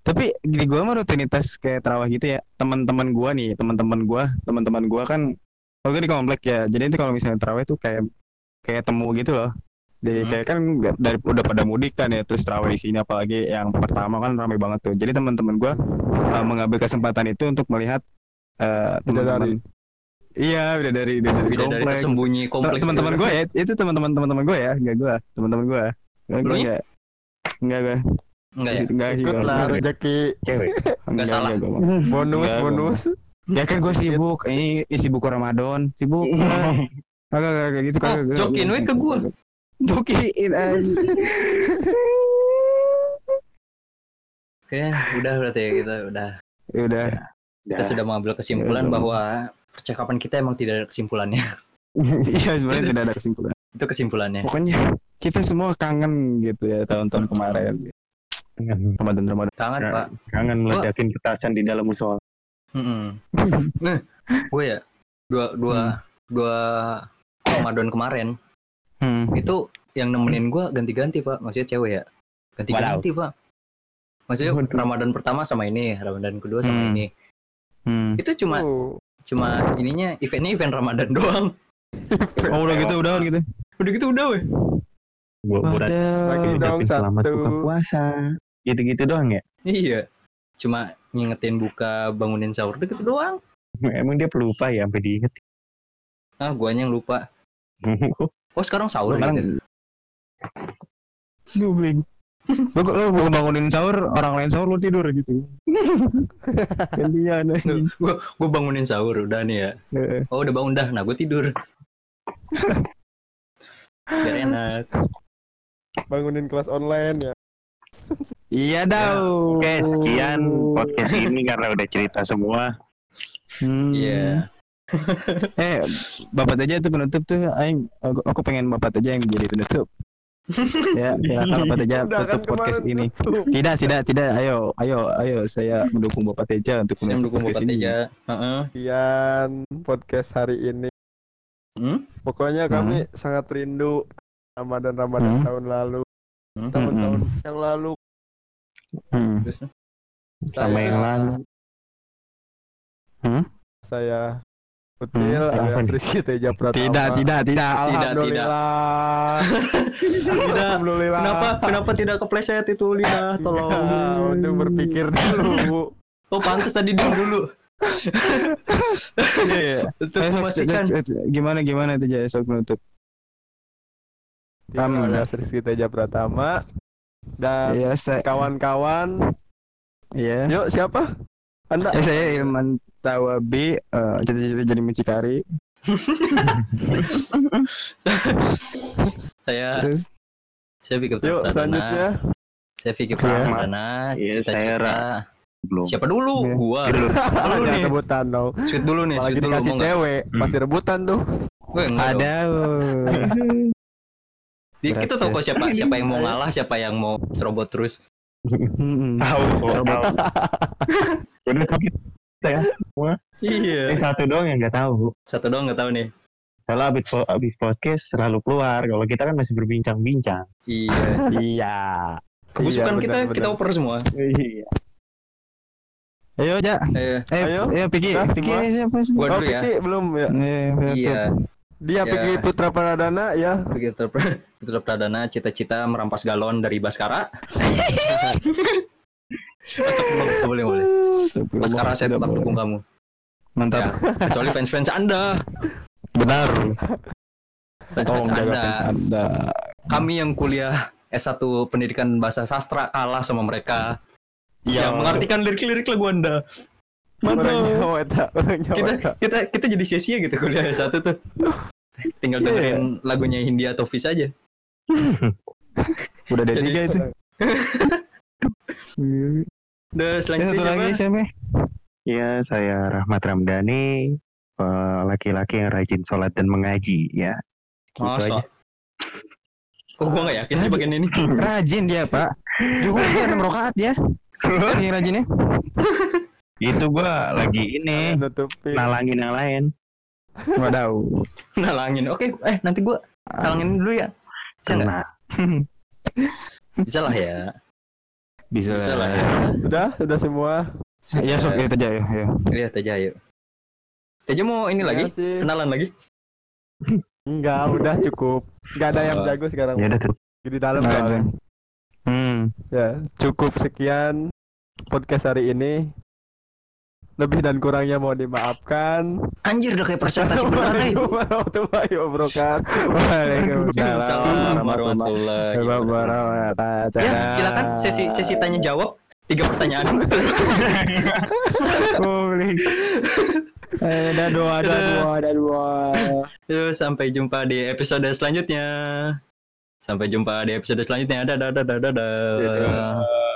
Tapi di gua mah rutinitas kayak terawih gitu ya. Teman-teman gua nih, teman-teman gua, teman-teman gua kan kalau di komplek ya. Jadi itu kalau misalnya terawih tuh kayak kayak temu gitu loh. Jadi Hmm. kayak kan dari udah pada mudik kan ya terus terawih di sini apalagi yang pertama kan ramai banget tuh. Jadi teman-teman gua uh, mengambil kesempatan itu untuk melihat uh, teman-teman Iya, udah dari udah dari komplek. tersembunyi komplek. Teman-teman gue ya, itu teman-teman teman-teman gue ya, enggak gue, teman-teman gue. Gue enggak. Enggak gue. enggak ya Enggak sih Ikut gua. lah Enggak, rezeki cewek salah. enggak, gua. bonus Enggak, bonus. Ya kan gue sibuk, ini sibuk Ramadan, sibuk. Kagak kagak gitu kagak. jokin we ke gua. Jokin aja. oke udah berarti ya kita udah Ya udah. kita sudah mengambil kesimpulan Ya, bahwa percakapan kita emang tidak ada kesimpulannya Iya sebenarnya tidak ada kesimpulan. itu kesimpulannya Pokoknya kita semua kangen gitu ya tahun-tahun kemarin. kangen Ramadan Ramadan. kangen Ya. pak kangen meledakin petasan di dalam musola nah gue ya dua dua dua Ramadan kemarin Hmm. itu yang nemenin gue ganti-ganti pak maksudnya cewek ya ganti-ganti pak maksudnya Waduh. Ramadan pertama sama ini Ramadan kedua sama Hmm. ini Hmm. itu cuma Oh. cuma ininya eventnya event Ramadan doang Oh udah gitu udah gitu. udah gitu udah weh buat buat dong selamat satu. buka puasa gitu-gitu doang ya iya cuma ngingetin buka bangunin sahur gitu doang emang dia pelupa ya sampai diinget ah guanya yang lupa oh sekarang sahur Sekarang- gitu Goblin. Lu, lu mau bangunin sahur, orang lain sahur lu tidur gitu. Gantian anjing. gue gue bangunin sahur udah nih ya Heeh. oh udah bangun dah nah gue tidur biar enak Bangunin kelas online ya. Iya dah. Oke, sekian podcast ini karena udah cerita semua. Hmm. Iya. Eh, bapak aja tuh penutup tuh. Aing, aku, aku pengen bapak aja yang jadi penutup. ya, silakan bapak aja Udah kan tutup podcast ini. tutup. Tidak, tidak, tidak. Ayo, ayo, ayo. Saya mendukung bapak Teja untuk Saya mendukung podcast Bapak ini. Teja. Heeh. Sekian podcast hari ini. Hmm? Pokoknya kami sangat rindu Ramadan-Ramadan Hmm. tahun lalu, Hmm. tahun-tahun yang lalu. Hmm. Sama Saya- yang lalu. Saya Util Hmm? Rizky Teja Pratama. Tidak, tidak, tidak. Alhamdulillah. Tidak. Alhamdulillah. Kenapa kenapa tidak kepleset itu lidah? Tolong. Ya, untuk berpikir dulu. Oh, pantas tadi diam dulu. Iya. Untuk Eh, sok, memastikan. sok, sok, Gimana, gimana Teja sok penutup? Terima Amin. kasih Rizky Teja Pratama. Dan Iya, kawan-kawan. iya. Yuk, siapa? Anda? Eh, saya Ilman Tawabi, eh, cita-cita jadi mucikari. Saya Terus, saya Vicky Yuk, selanjutnya. Saya Vicky Iya. Pradana. Iya, saya Cita-cita. Belum. Siapa dulu? Iya. Gua. Dulu. Dulu Jangan nih. rebutan dong. Sweet dulu nih, Apalagi dulu dikasih mau nggak? cewek, Hmm. pasti rebutan tuh. Gue ada. Di, kita tahu kok siapa siapa yang mau ngalah, siapa yang mau serobot terus. Hmm. Tahu tahu. Udah tapi saya Iya. eh, satu doang yang nggak tahu. Satu doang nggak tahu nih. Kalau abis, po- abis podcast selalu keluar. Kalau kita kan masih berbincang-bincang. Iya. Iya. Kebusukan Iya, kita benar, kita benar. oper semua. Iya. Ayo, Ja. Eh, Eh, Ayo. ayo Piki. Udah, Piki semua? siapa sih? gua Oh, ya. Piki belum ya. Penutup. Iya. Dia Ya. Piki Putra Pradana ya. Begitu Putra Pradana cita-cita merampas galon dari Baskara. Astagfirullah, boleh boleh. Baskara saya tetap dukung kamu. Mantap. Ya, kecuali fans-fans Anda. Benar. Fans-fans Tolong Anda. fans Anda. Kami yang kuliah S1 Pendidikan Bahasa Sastra kalah sama mereka. Iya. Yang mengartikan lirik-lirik lagu Anda. Mantap. Kita kita kita jadi sia-sia gitu kuliah S1 tuh. Tinggal Iya. dengerin lagunya Hindia Tofis aja. Udah ada Jadi- tiga itu. Udah selanjutnya satu lagi siapa? Iya, saya Rahmat Ramdhani, laki-laki yang rajin sholat dan mengaji ya. Gitu Masa? aja. Kok gua gak yakin sih bagian ini? Rajin dia, Pak. Juga dia 6 rakaat ya. Lagi rajinnya. Itu gua lagi ini nalangin yang lain. Wadaw. Nalangin. Oke, eh nanti gua talangin dulu ya. Bisa nggak? Kena. Bisa lah ya. Bisa, Bisa lah ya. Udah, sudah semua. Ya, sok kita aja ya. ya. Lihat aja yuk. Teja mau ini lagi? Iya sih. Kenalan lagi? Enggak, udah cukup. Enggak ada yang jago sekarang. Ya udah tuh. Di dalam soalnya. ada. Hmm. Ya, cukup sekian podcast hari ini. Lebih dan kurangnya mau dimaafkan. Anjir udah kayak presentasi beneran nih. Assalamualaikum warahmatullahi wabarakatuh. Waalaikumsalam warahmatullahi wabarakatuh. Ya, silakan sesi sesi tanya jawab. Tiga pertanyaan. Boleh. Eh, ada dua, ada dua, ada dua. Yuk, sampai jumpa di episode selanjutnya. Sampai jumpa di episode selanjutnya. Dadah, dadah, dadah, dadah. Dadah.